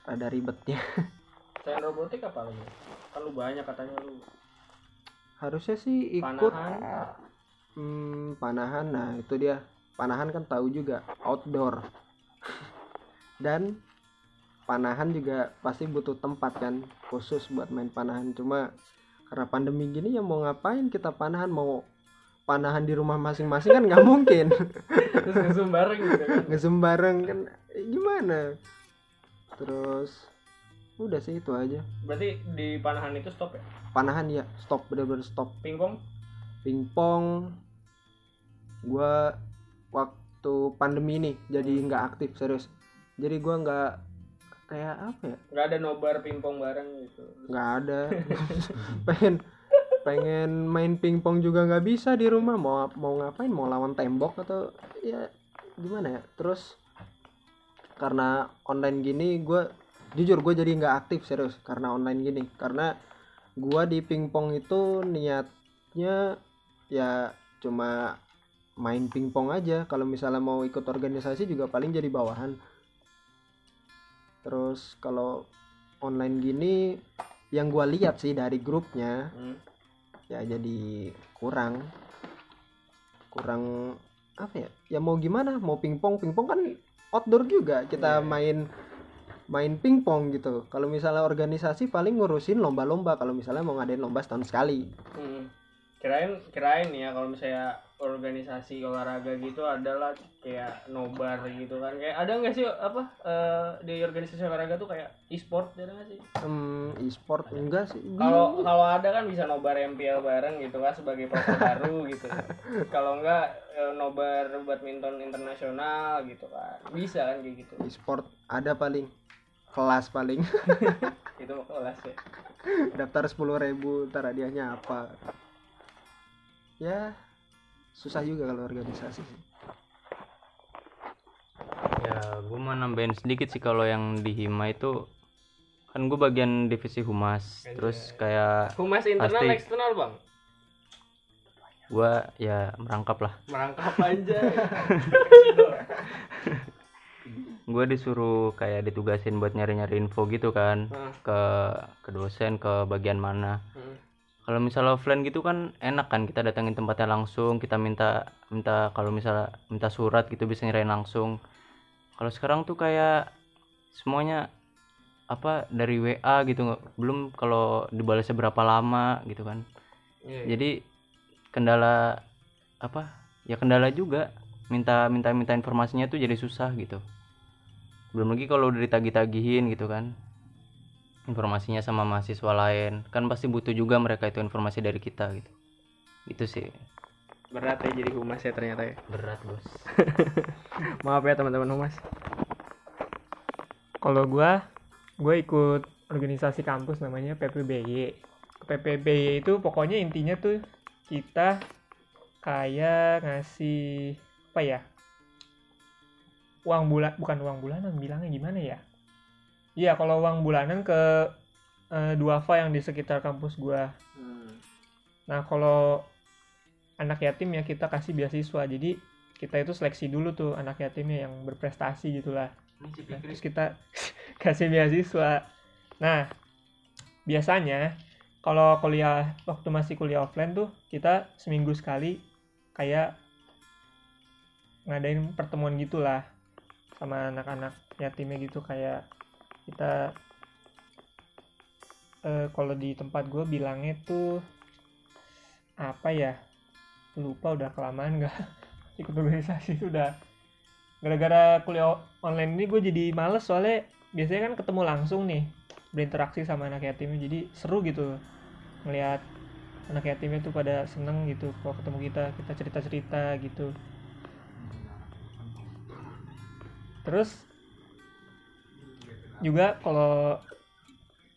ada ribetnya. Selain robotik apa lagi? Kan lu banyak katanya lu Harusnya sih ikut panahan. hmm, panahan. Nah, itu dia. Panahan kan tahu juga outdoor. Dan panahan juga pasti butuh tempat kan khusus buat main panahan. Cuma karena pandemi gini ya mau ngapain kita panahan mau panahan di rumah masing-masing kan nggak mungkin Terus ngezoom bareng gitu kan. ngezoom bareng kan eh, gimana terus udah sih itu aja. Berarti di panahan itu stop ya? panahan ya stop bener-bener stop. Pingpong? pingpong. Gua waktu pandemi ini jadi nggak aktif serius. Jadi gua nggak kayak apa ya? Nggak ada nobar pingpong bareng gitu. nggak ada. Pengen pengen main pingpong juga nggak bisa di rumah. Mau mau ngapain? Mau lawan tembok atau ya gimana ya? Terus karena online gini gue jujur gue jadi nggak aktif serius karena online gini. Karena gua di pingpong itu niatnya ya cuma main pingpong aja. Kalau misalnya mau ikut organisasi juga paling jadi bawahan. Terus kalau online gini yang gua lihat sih dari grupnya Hmm. ya jadi kurang. Kurang apa ya? Ya mau gimana? Mau pingpong pingpong kan outdoor juga. Kita Iya. main main pingpong gitu kalau misalnya organisasi paling ngurusin lomba-lomba kalau misalnya mau ngadain lomba setahun sekali Hmm. Kirain kirain ya kalau misalnya organisasi olahraga gitu adalah kayak nobar gitu kan. Kayak ada nggak sih apa eh, di organisasi olahraga tuh kayak e-sport ada nggak sih? hmm, e-sport enggak sih Kalau kalau ada kan bisa nobar MPL bareng gitu kan sebagai pro baru gitu. Kalau enggak eh, nobar badminton internasional gitu kan. Bisa kan kayak gitu. e-sport ada paling kelas paling Itu kelas ya. daftar sepuluh ribu ntar hadiahnya apa ya susah juga kalau organisasi sih ya gue mau nambahin sedikit sih kalau yang di hima itu kan gue bagian divisi humas terus kayak Humas internal Pasti. eksternal, Bang. gue ya merangkap lah Merangkap aja. gue disuruh kayak ditugasin buat nyari-nyari info gitu kan Hah. ke ke dosen ke bagian mana Hmm. kalau misalnya offline gitu kan enak kan kita datangin tempatnya langsung kita minta minta kalau misalnya minta surat gitu bisa nyerahin langsung kalau sekarang tuh kayak semuanya apa dari WA gitu belum kalau dibalasnya berapa lama gitu kan Iya, iya. jadi kendala apa ya kendala juga minta minta minta informasinya tuh jadi susah gitu belum lagi kalau udah ditagih-tagihin gitu kan informasinya sama mahasiswa lain kan pasti butuh juga mereka itu informasi dari kita gitu itu sih berat ya jadi humas ya ternyata ya. berat bos Maaf ya teman-teman humas. Kalau gua, gue ikut organisasi kampus namanya PPBY. PPBY itu pokoknya intinya tuh kita kayak ngasih apa ya? Uang bulan bukan uang bulanan bilangnya gimana ya? Iya, kalau uang bulanan ke eh, duafa yang di sekitar kampus gua. Nah, kalau anak yatim ya kita kasih beasiswa. Jadi kita itu seleksi dulu tuh anak yatimnya yang berprestasi gitulah. Nah, terus kita kasih beasiswa. Nah, biasanya kalau kuliah waktu masih kuliah offline tuh kita seminggu sekali kayak ngadain pertemuan gitulah sama anak-anak yatimnya gitu kayak kita eh, kalau di tempat gue bilangnya tuh apa ya lupa udah kelamaan nggak ikut organisasi udah. Gara-gara kuliah online ini gue jadi males soalnya biasanya kan ketemu langsung nih berinteraksi sama anak yatimnya jadi seru gitu melihat anak yatimnya tuh pada seneng gitu kalau ketemu kita kita cerita-cerita gitu terus juga kalau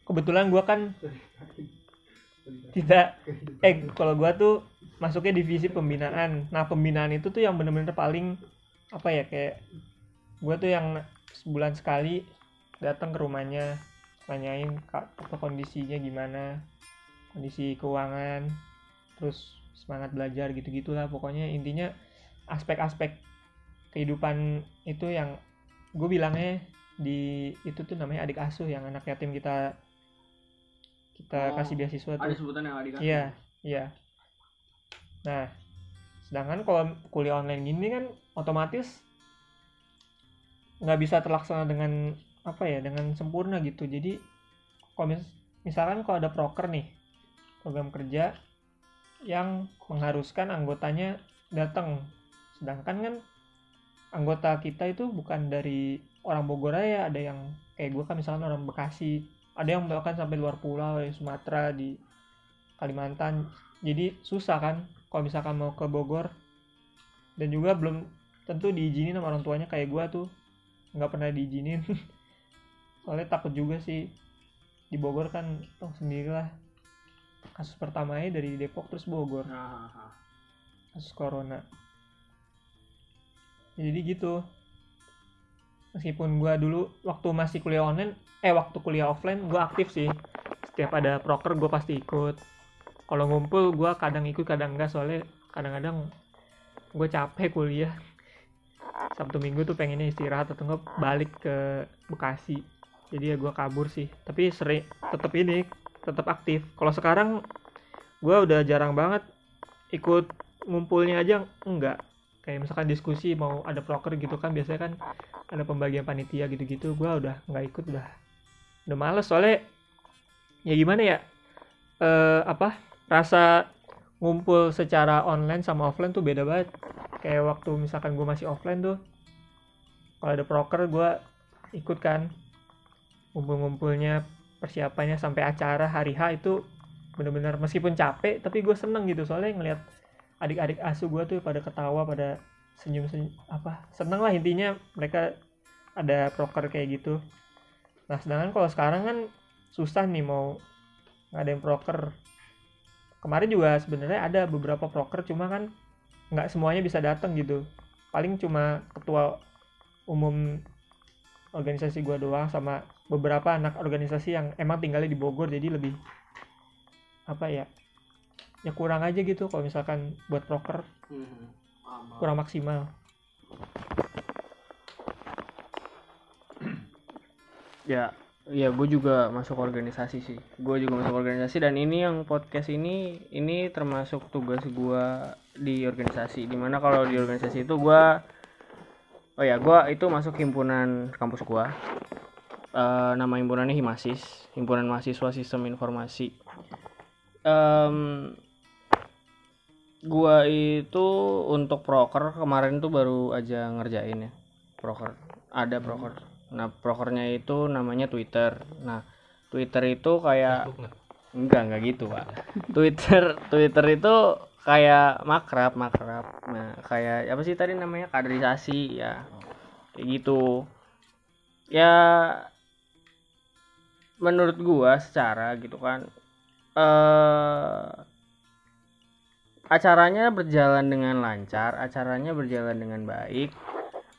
kebetulan gue kan tidak eh kalau gue tuh masuknya divisi pembinaan. Nah pembinaan itu tuh yang bener-bener paling apa ya kayak gue tuh yang sebulan sekali datang ke rumahnya nanyain apa kondisinya gimana? Kondisi keuangan? Terus semangat belajar gitu gitulah pokoknya intinya aspek-aspek kehidupan itu yang gue bilangnya di itu tuh namanya adik asuh yang anak yatim kita kita Oh, kasih beasiswa tuh ada sebutan yang adik Iya, iya. Nah, sedangkan kalau kuliah online gini kan otomatis nggak bisa terlaksana dengan apa ya, dengan sempurna gitu. Jadi kalau mis- misalkan kalau ada proker nih, program kerja yang mengharuskan anggotanya datang, sedangkan kan anggota kita itu bukan dari orang Bogor aja, ada yang kayak gue kan misalkan orang Bekasi, ada yang bahkan sampai luar pulau, di Sumatera, di Kalimantan. Jadi susah kan kalau misalkan mau ke Bogor. Dan juga belum tentu diizinin sama orang tuanya kayak gua tuh. Nggak pernah diizinin. Soalnya takut juga sih. Di Bogor kan tau sendirilah kasus pertamanya dari Depok terus Bogor. Nah, kasus corona jadi gitu. Meskipun gua dulu waktu masih kuliah online eh waktu kuliah offline gua aktif sih. Setiap ada proker gua pasti ikut. Kalau ngumpul gua kadang ikut kadang enggak soalnya kadang-kadang gue capek kuliah. Sabtu Minggu tuh pengennya istirahat atau enggak balik ke Bekasi. Jadi ya gua kabur sih. Tapi sering tetap ini tetap aktif. Kalau sekarang gua udah jarang banget ikut ngumpulnya aja enggak kayak misalkan diskusi mau ada proker gitu kan biasanya kan ada pembagian panitia gitu-gitu gua udah nggak ikut udah. Udah males soalnya ya gimana ya eh apa rasa ngumpul secara online sama offline tuh beda banget. Kayak waktu misalkan gue masih offline tuh kalau ada proker gue ikut kan. Ngumpul-ngumpulnya persiapannya sampai acara hari H itu bener-bener meskipun capek tapi gue seneng gitu. Soalnya ngeliat adik-adik asuh gue tuh pada ketawa pada senyum-senyum apa seneng lah intinya mereka ada proker kayak gitu. Nah sedangkan kalau sekarang kan susah nih mau ngadain proker. Kemarin juga sebenarnya ada beberapa proker cuma kan nggak semuanya bisa datang gitu. Paling cuma ketua umum organisasi gua doang sama beberapa anak organisasi yang emang tinggalnya di Bogor jadi lebih apa ya ya kurang aja gitu kalau misalkan buat proker kurang maksimal. Ya ya gue juga masuk organisasi sih. Gue juga masuk organisasi dan ini yang podcast ini ini termasuk tugas gue di organisasi. Di mana kalau di organisasi itu gue oh ya gue itu masuk himpunan kampus gue Eh, nama himpunannya Himasis himpunan mahasiswa sistem informasi. Em, gua itu untuk proker kemarin tuh baru aja ngerjain ya proker. Ada proker. Nah prokernya itu namanya Twitter. Nah Twitter itu kayak enggak enggak gitu pak. Twitter Twitter itu kayak makrab makrab. Nah kayak apa sih tadi namanya? Kaderisasi ya. Kayak gitu. Ya menurut gua secara gitu kan eh acaranya berjalan dengan lancar acaranya berjalan dengan baik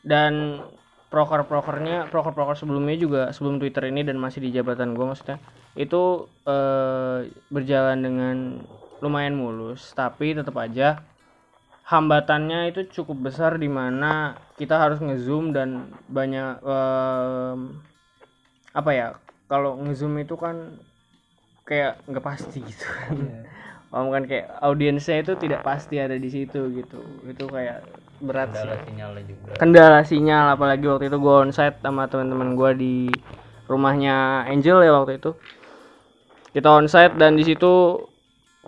dan proker-prokernya proker-proker sebelumnya juga sebelum Twitter ini dan masih di jabatan gua maksudnya itu eh, berjalan dengan lumayan mulus tapi tetap aja hambatannya itu cukup besar di mana kita harus ngezoom dan banyak em, apa ya kalau ngezoom itu kan kayak nggak pasti gitu kan. Om kan kayak audiensnya itu tidak pasti ada di situ gitu. Itu kayak berat sih. Kendala sinyalnya juga. Kendala sinyal apalagi waktu itu gue onsite sama teman-teman gue di rumahnya Angel ya waktu itu. Kita onsite dan di situ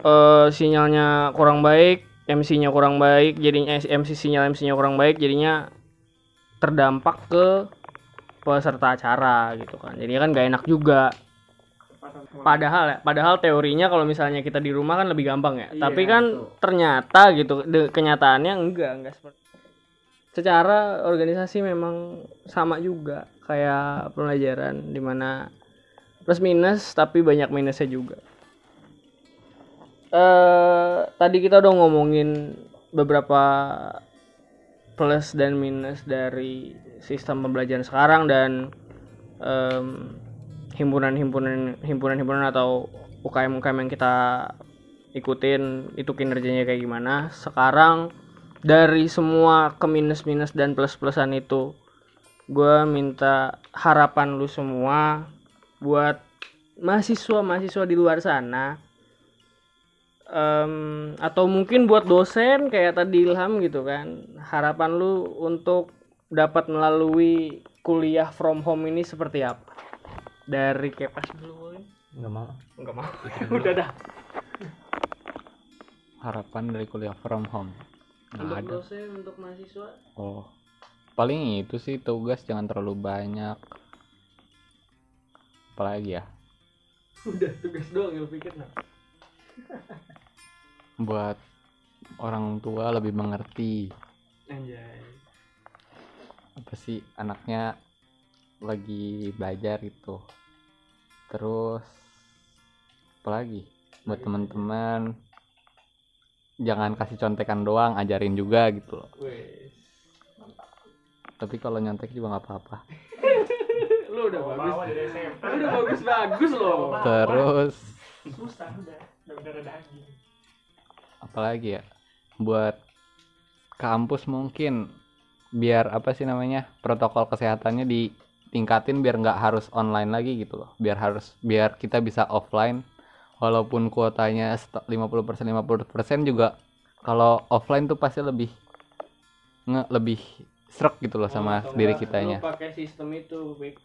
eh, sinyalnya kurang baik MC-nya kurang baik jadinya MC sinyal MC-nya kurang baik jadinya terdampak ke peserta acara gitu kan. Jadi kan gak enak juga padahal ya padahal teorinya kalau misalnya kita di rumah kan lebih gampang ya. Tapi kan ternyata gitu de- kenyataannya enggak enggak seperti secara organisasi memang sama juga kayak pelajaran di mana plus minus tapi banyak minusnya juga. Eh tadi kita udah ngomongin beberapa plus dan minus dari sistem pembelajaran sekarang dan em, himpunan-himpunan himpunan-himpunan atau UKM-UKM yang kita ikutin itu kinerjanya kayak gimana. Sekarang dari semua ke minus-minus dan plus-plusan itu gue minta harapan lu semua buat mahasiswa-mahasiswa di luar sana Em, atau mungkin buat dosen kayak tadi Ilham gitu kan. Harapan lu untuk dapat melalui kuliah from home ini seperti apa dari kepas dulu Boy. nggak mau. Enggak mau. Udah dah. Harapan dari kuliah from home. Untuk nggak ada. dosen untuk mahasiswa? Oh paling itu sih tugas jangan terlalu banyak. Apalagi ya? Udah tugas doang yang pikir nah. Buat orang tua lebih mengerti. Anjay. Apa sih anaknya lagi belajar itu terus apalagi buat teman-teman jangan kasih contekan doang ajarin juga gitu loh. Wes tapi kalau nyontek juga nggak apa-apa. Lu udah bagus. lu udah bagus bagus loh terus? Susah udah. Udah bener daging apalagi ya? Buat kampus mungkin biar apa sih namanya protokol kesehatannya ditingkatin biar nggak harus online lagi gitu loh. Biar harus biar kita bisa offline. Walaupun kuotanya st- 50% 50% juga kalau offline tuh pasti lebih nge lebih srek gitu loh sama Oh, diri kitanya. lu pakai sistem itu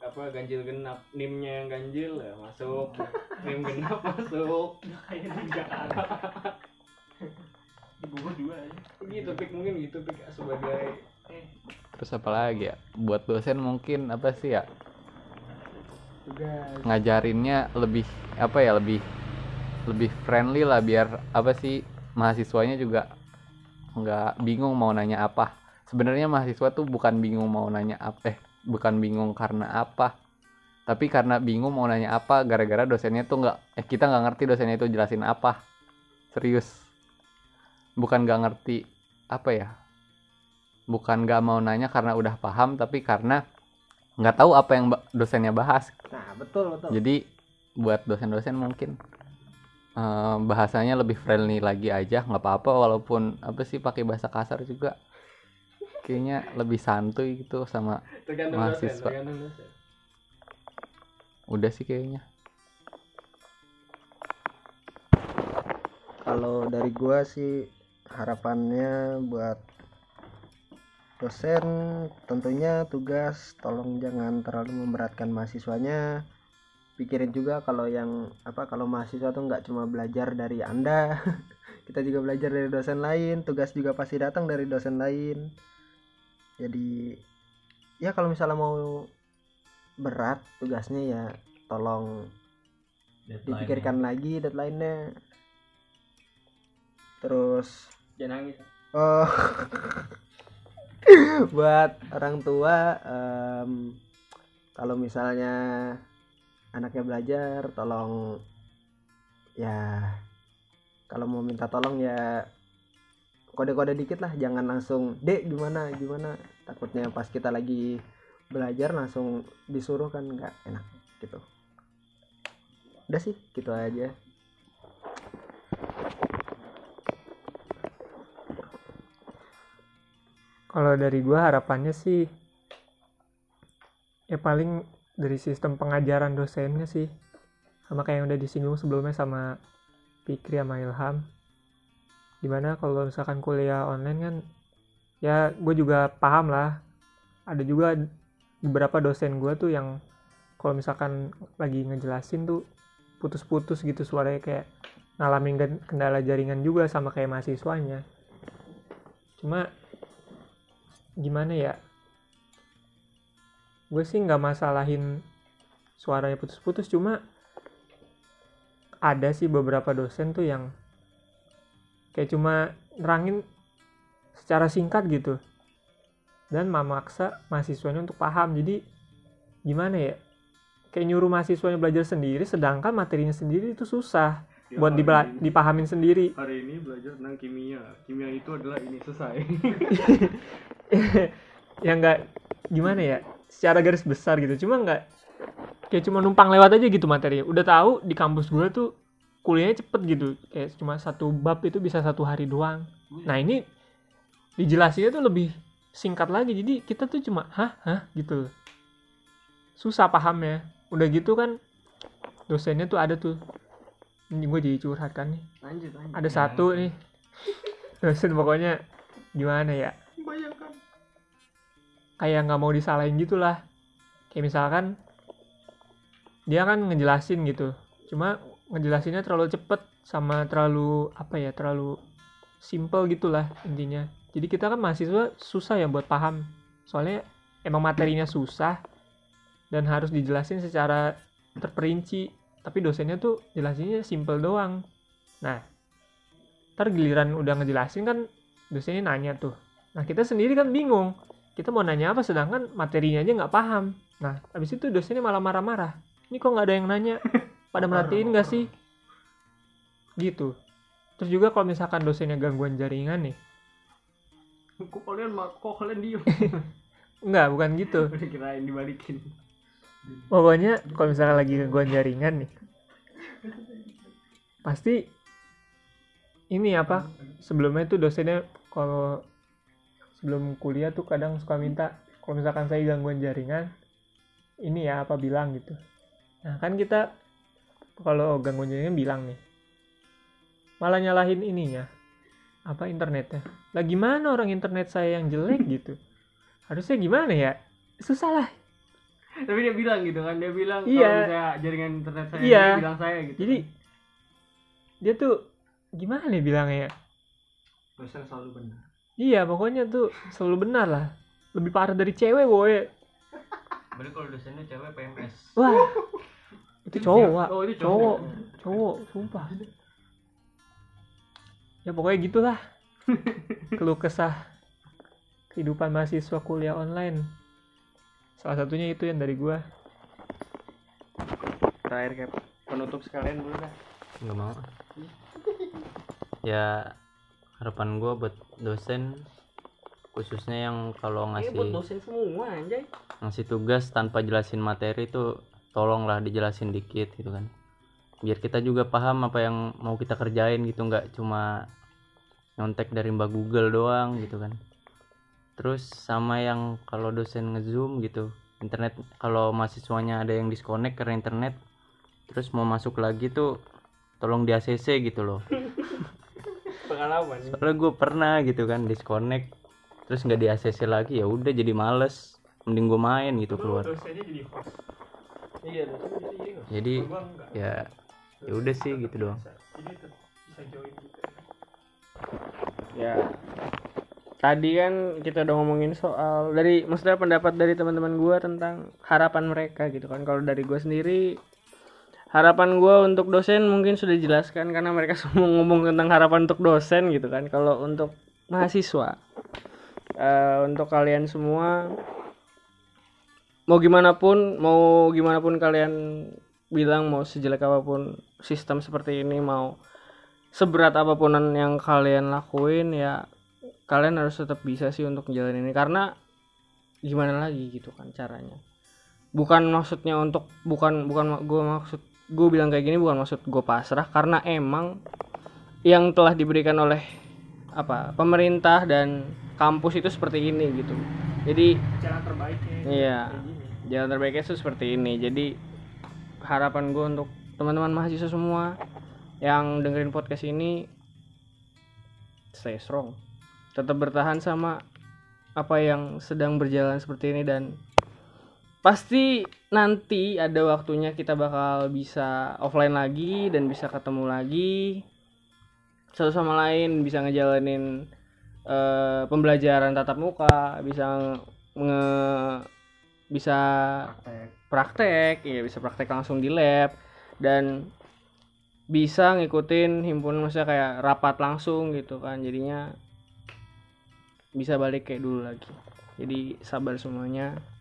apa ganjil genap nimnya yang ganjil ya masuk. Nim genap masuk. Kayak di Jakarta di Bogor juga aja. Gitu pik mungkin gitu pik sebagai terus apalagi ya? Buat dosen mungkin apa sih ya? Tugas. Ngajarinnya lebih apa ya lebih lebih friendly lah biar apa sih mahasiswanya juga nggak bingung mau nanya apa. Sebenarnya mahasiswa tuh bukan bingung mau nanya apa eh bukan bingung karena apa tapi karena bingung mau nanya apa gara-gara dosennya tuh nggak eh kita nggak ngerti dosennya itu jelasin apa. Serius. Bukan nggak ngerti apa ya bukan nggak mau nanya karena udah paham tapi karena nggak tahu apa yang dosennya bahas. Nah betul betul. Jadi buat dosen-dosen mungkin eh, bahasanya lebih friendly lagi aja nggak apa-apa walaupun apa sih pakai bahasa kasar juga. Kayaknya lebih santuy gitu sama tergantung dosen Mahasiswa. tergantung dosen. Udah sih kayaknya. Kalau dari gua sih harapannya buat dosen tentunya tugas tolong jangan terlalu memberatkan mahasiswanya. Pikirin juga kalau yang apa kalau mahasiswa tuh nggak cuma belajar dari anda kita juga belajar dari dosen lain tugas juga pasti datang dari dosen lain. Jadi ya kalau misalnya mau berat tugasnya ya tolong dipikirkan lagi deadline-nya. Terus jangan nangis. Oh buat orang tua em, kalau misalnya anaknya belajar tolong ya kalau mau minta tolong ya kode-kode dikit lah jangan langsung dek gimana gimana? Takutnya pas kita lagi belajar langsung disuruh kan nggak enak gitu. Udah sih gitu aja kalau dari gua harapannya sih ya paling dari sistem pengajaran dosennya sih sama kayak yang udah disinggung sebelumnya sama Fikri sama Ilham. Di mana kalau misalkan kuliah online kan ya gue juga paham lah. Ada juga beberapa dosen gue tuh yang kalau misalkan lagi ngejelasin tuh putus-putus gitu suaranya kayak ngalamin kendala jaringan juga sama kayak mahasiswanya. Cuma gimana ya? Gue sih nggak masalahin suaranya putus-putus cuma ada sih beberapa dosen tuh yang kayak cuma nerangin secara singkat gitu. Dan memaksa mahasiswanya untuk paham. Jadi gimana ya? Kayak nyuruh mahasiswanya belajar sendiri sedangkan materinya sendiri itu susah buat dibela- dipahamin sendiri. hari ini belajar tentang kimia. Kimia itu adalah ini selesai ya nggak gimana ya secara garis besar gitu. Cuma nggak kayak cuma numpang lewat aja gitu materinya udah tahu di kampus gue tuh kuliahnya cepet gitu. Kayak cuma satu bab itu bisa satu hari doang. Nah ini dijelasinnya tuh lebih singkat lagi. Jadi kita tuh cuma hah? Hah? gitu. Susah pahamnya. Udah gitu kan dosennya tuh ada tuh. Ini gue jadi curhat kan nih. Lanjut lanjut. Ada satu nih. Dosen pokoknya gimana ya kayak nggak mau disalahin gitulah. Kayak misalkan dia kan ngejelasin gitu. Cuma ngejelasinnya terlalu cepet sama terlalu apa ya terlalu simple gitulah intinya. Jadi kita kan mahasiswa susah ya buat paham. Soalnya emang materinya susah dan harus dijelasin secara terperinci. Tapi dosennya tuh jelasinnya simple doang. Nah ntar giliran udah ngejelasin kan dosennya nanya tuh. Nah kita sendiri kan bingung kita mau nanya apa sedangkan materinya aja nggak paham. Nah habis itu dosennya malah marah-marah. Ini kok nggak ada yang nanya? Pada merhatiin nggak sih? Gitu. Terus juga kalau misalkan dosennya gangguan jaringan nih. Kok kalian kok kalian diem? Nggak bukan gitu. Kirain dibalikin. Pokoknya kalau misalkan lagi gangguan jaringan nih pasti ini apa? Sebelumnya tuh dosennya kalau sebelum kuliah tuh kadang suka minta kalau misalkan saya gangguan jaringan ini ya apa bilang gitu. Nah kan kita kalau gangguan jaringan bilang nih malah nyalahin ininya apa internetnya? Lah gimana orang internet saya yang jelek gitu? Harusnya gimana ya? Susah lah. Tapi dia bilang gitu kan dia bilang Iya. kalau misalnya jaringan internet saya Iya. dia bilang saya gitu jadi dia tuh gimana nih bilangnya ya? Dosen selalu benar iya pokoknya tuh selalu benar lah. Lebih parah dari cewek boy. Berarti kalau dosennya cewek PMS. wah itu cowok Wak. oh itu cowok. Cowok sumpah. Ya pokoknya gitulah. Keluh kesah kehidupan mahasiswa kuliah online. Salah satunya itu yang dari gua. Terakhir kayak penutup sekalian dulu dah. Nggak mau. Ya harapan gue buat dosen khususnya yang kalau buat ngasih dosen semua anjay. ngasih tugas tanpa jelasin materi itu tolonglah dijelasin dikit gitu kan. Biar kita juga paham apa yang mau kita kerjain gitu. Nggak cuma nyontek dari mbak Google doang gitu kan. Terus sama yang kalau dosen ngezoom gitu. Internet kalau mahasiswanya ada yang disconnect karena internet terus mau masuk lagi tuh tolong di ACC gitu loh pengalaman. Soalnya gue pernah gitu kan disconnect. Terus nggak di ACC lagi ya udah jadi males. Mending gue main gitu keluar. jadi host. Iya jadi ya ya udah sih gitu doang. ya. Tadi kan kita udah ngomongin soal dari maksudnya pendapat dari teman-teman gua tentang harapan mereka gitu kan. Kalau dari gua sendiri harapan gua untuk dosen mungkin sudah dijelaskan karena mereka semua ngomong tentang harapan untuk dosen gitu kan. Kalau untuk mahasiswa eh, untuk kalian semua mau gimana pun mau gimana pun kalian bilang mau sejelek apa pun sistem seperti ini mau seberat apa pun yang kalian lakuin ya kalian harus tetap bisa sih untuk menjalani ini. Karena gimana lagi gitu kan caranya. Bukan maksudnya untuk bukan bukan gue maksud gue bilang kayak gini bukan maksud gue pasrah karena emang yang telah diberikan oleh apa pemerintah dan kampus itu seperti ini gitu. Jadi jalan terbaiknya Iya. gini jalan terbaiknya tuh seperti ini. Jadi harapan gue untuk teman-teman mahasiswa semua yang dengerin podcast ini stay strong. Tetap bertahan sama apa yang sedang berjalan seperti ini dan pasti nanti ada waktunya kita bakal bisa offline lagi dan bisa ketemu lagi. Satu sama lain bisa ngejalanin eh, pembelajaran tatap muka bisa nge bisa praktek. ya bisa praktek langsung di lab dan bisa ngikutin himpunan maksudnya kayak rapat langsung gitu kan. Jadinya bisa balik kayak dulu lagi. Jadi sabar semuanya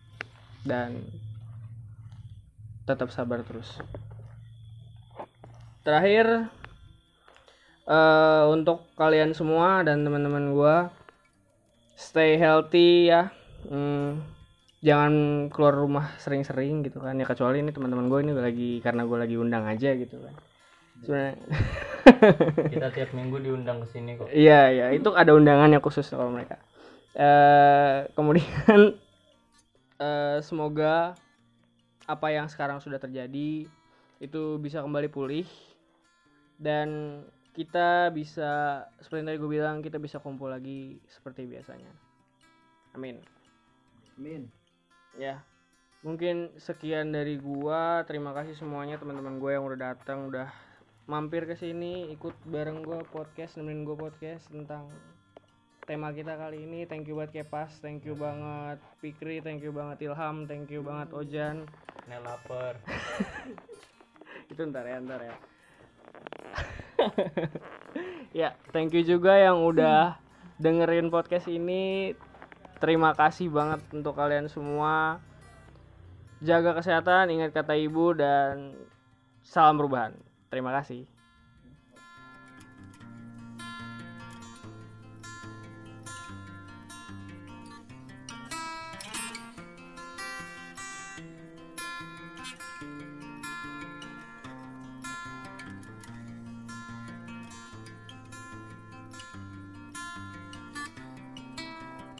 dan tetap sabar terus. Terakhir eh untuk kalian semua dan teman-teman gua stay healthy ya. Hmm, jangan keluar rumah sering-sering gitu kan. Ya kecuali ini teman-teman gue ini lagi karena gue lagi undang aja gitu kan. Sebenarnya kita tiap minggu diundang ke sini kok. Iya, iya, itu ada undangannya khusus kalau mereka. Eh kemudian eh semoga apa yang sekarang sudah terjadi itu bisa kembali pulih dan kita bisa seperti yang tadi gue bilang kita bisa kumpul lagi seperti biasanya. Amin. Amin. Ya. Mungkin sekian dari gua. Terima kasih semuanya teman-teman gue yang udah datang, udah mampir ke sini ikut bareng gua podcast, nemenin gua podcast tentang tema kita kali ini. Thank you buat Kepas, thank you banget Pikri, thank you banget Ilham, thank you banget Ojan. Nih lapar Itu ntar ya, ntar ya. ya, thank you juga yang udah dengerin podcast ini. Terima kasih banget untuk kalian semua. Jaga kesehatan, ingat kata ibu dan salam perubahan. Terima kasih.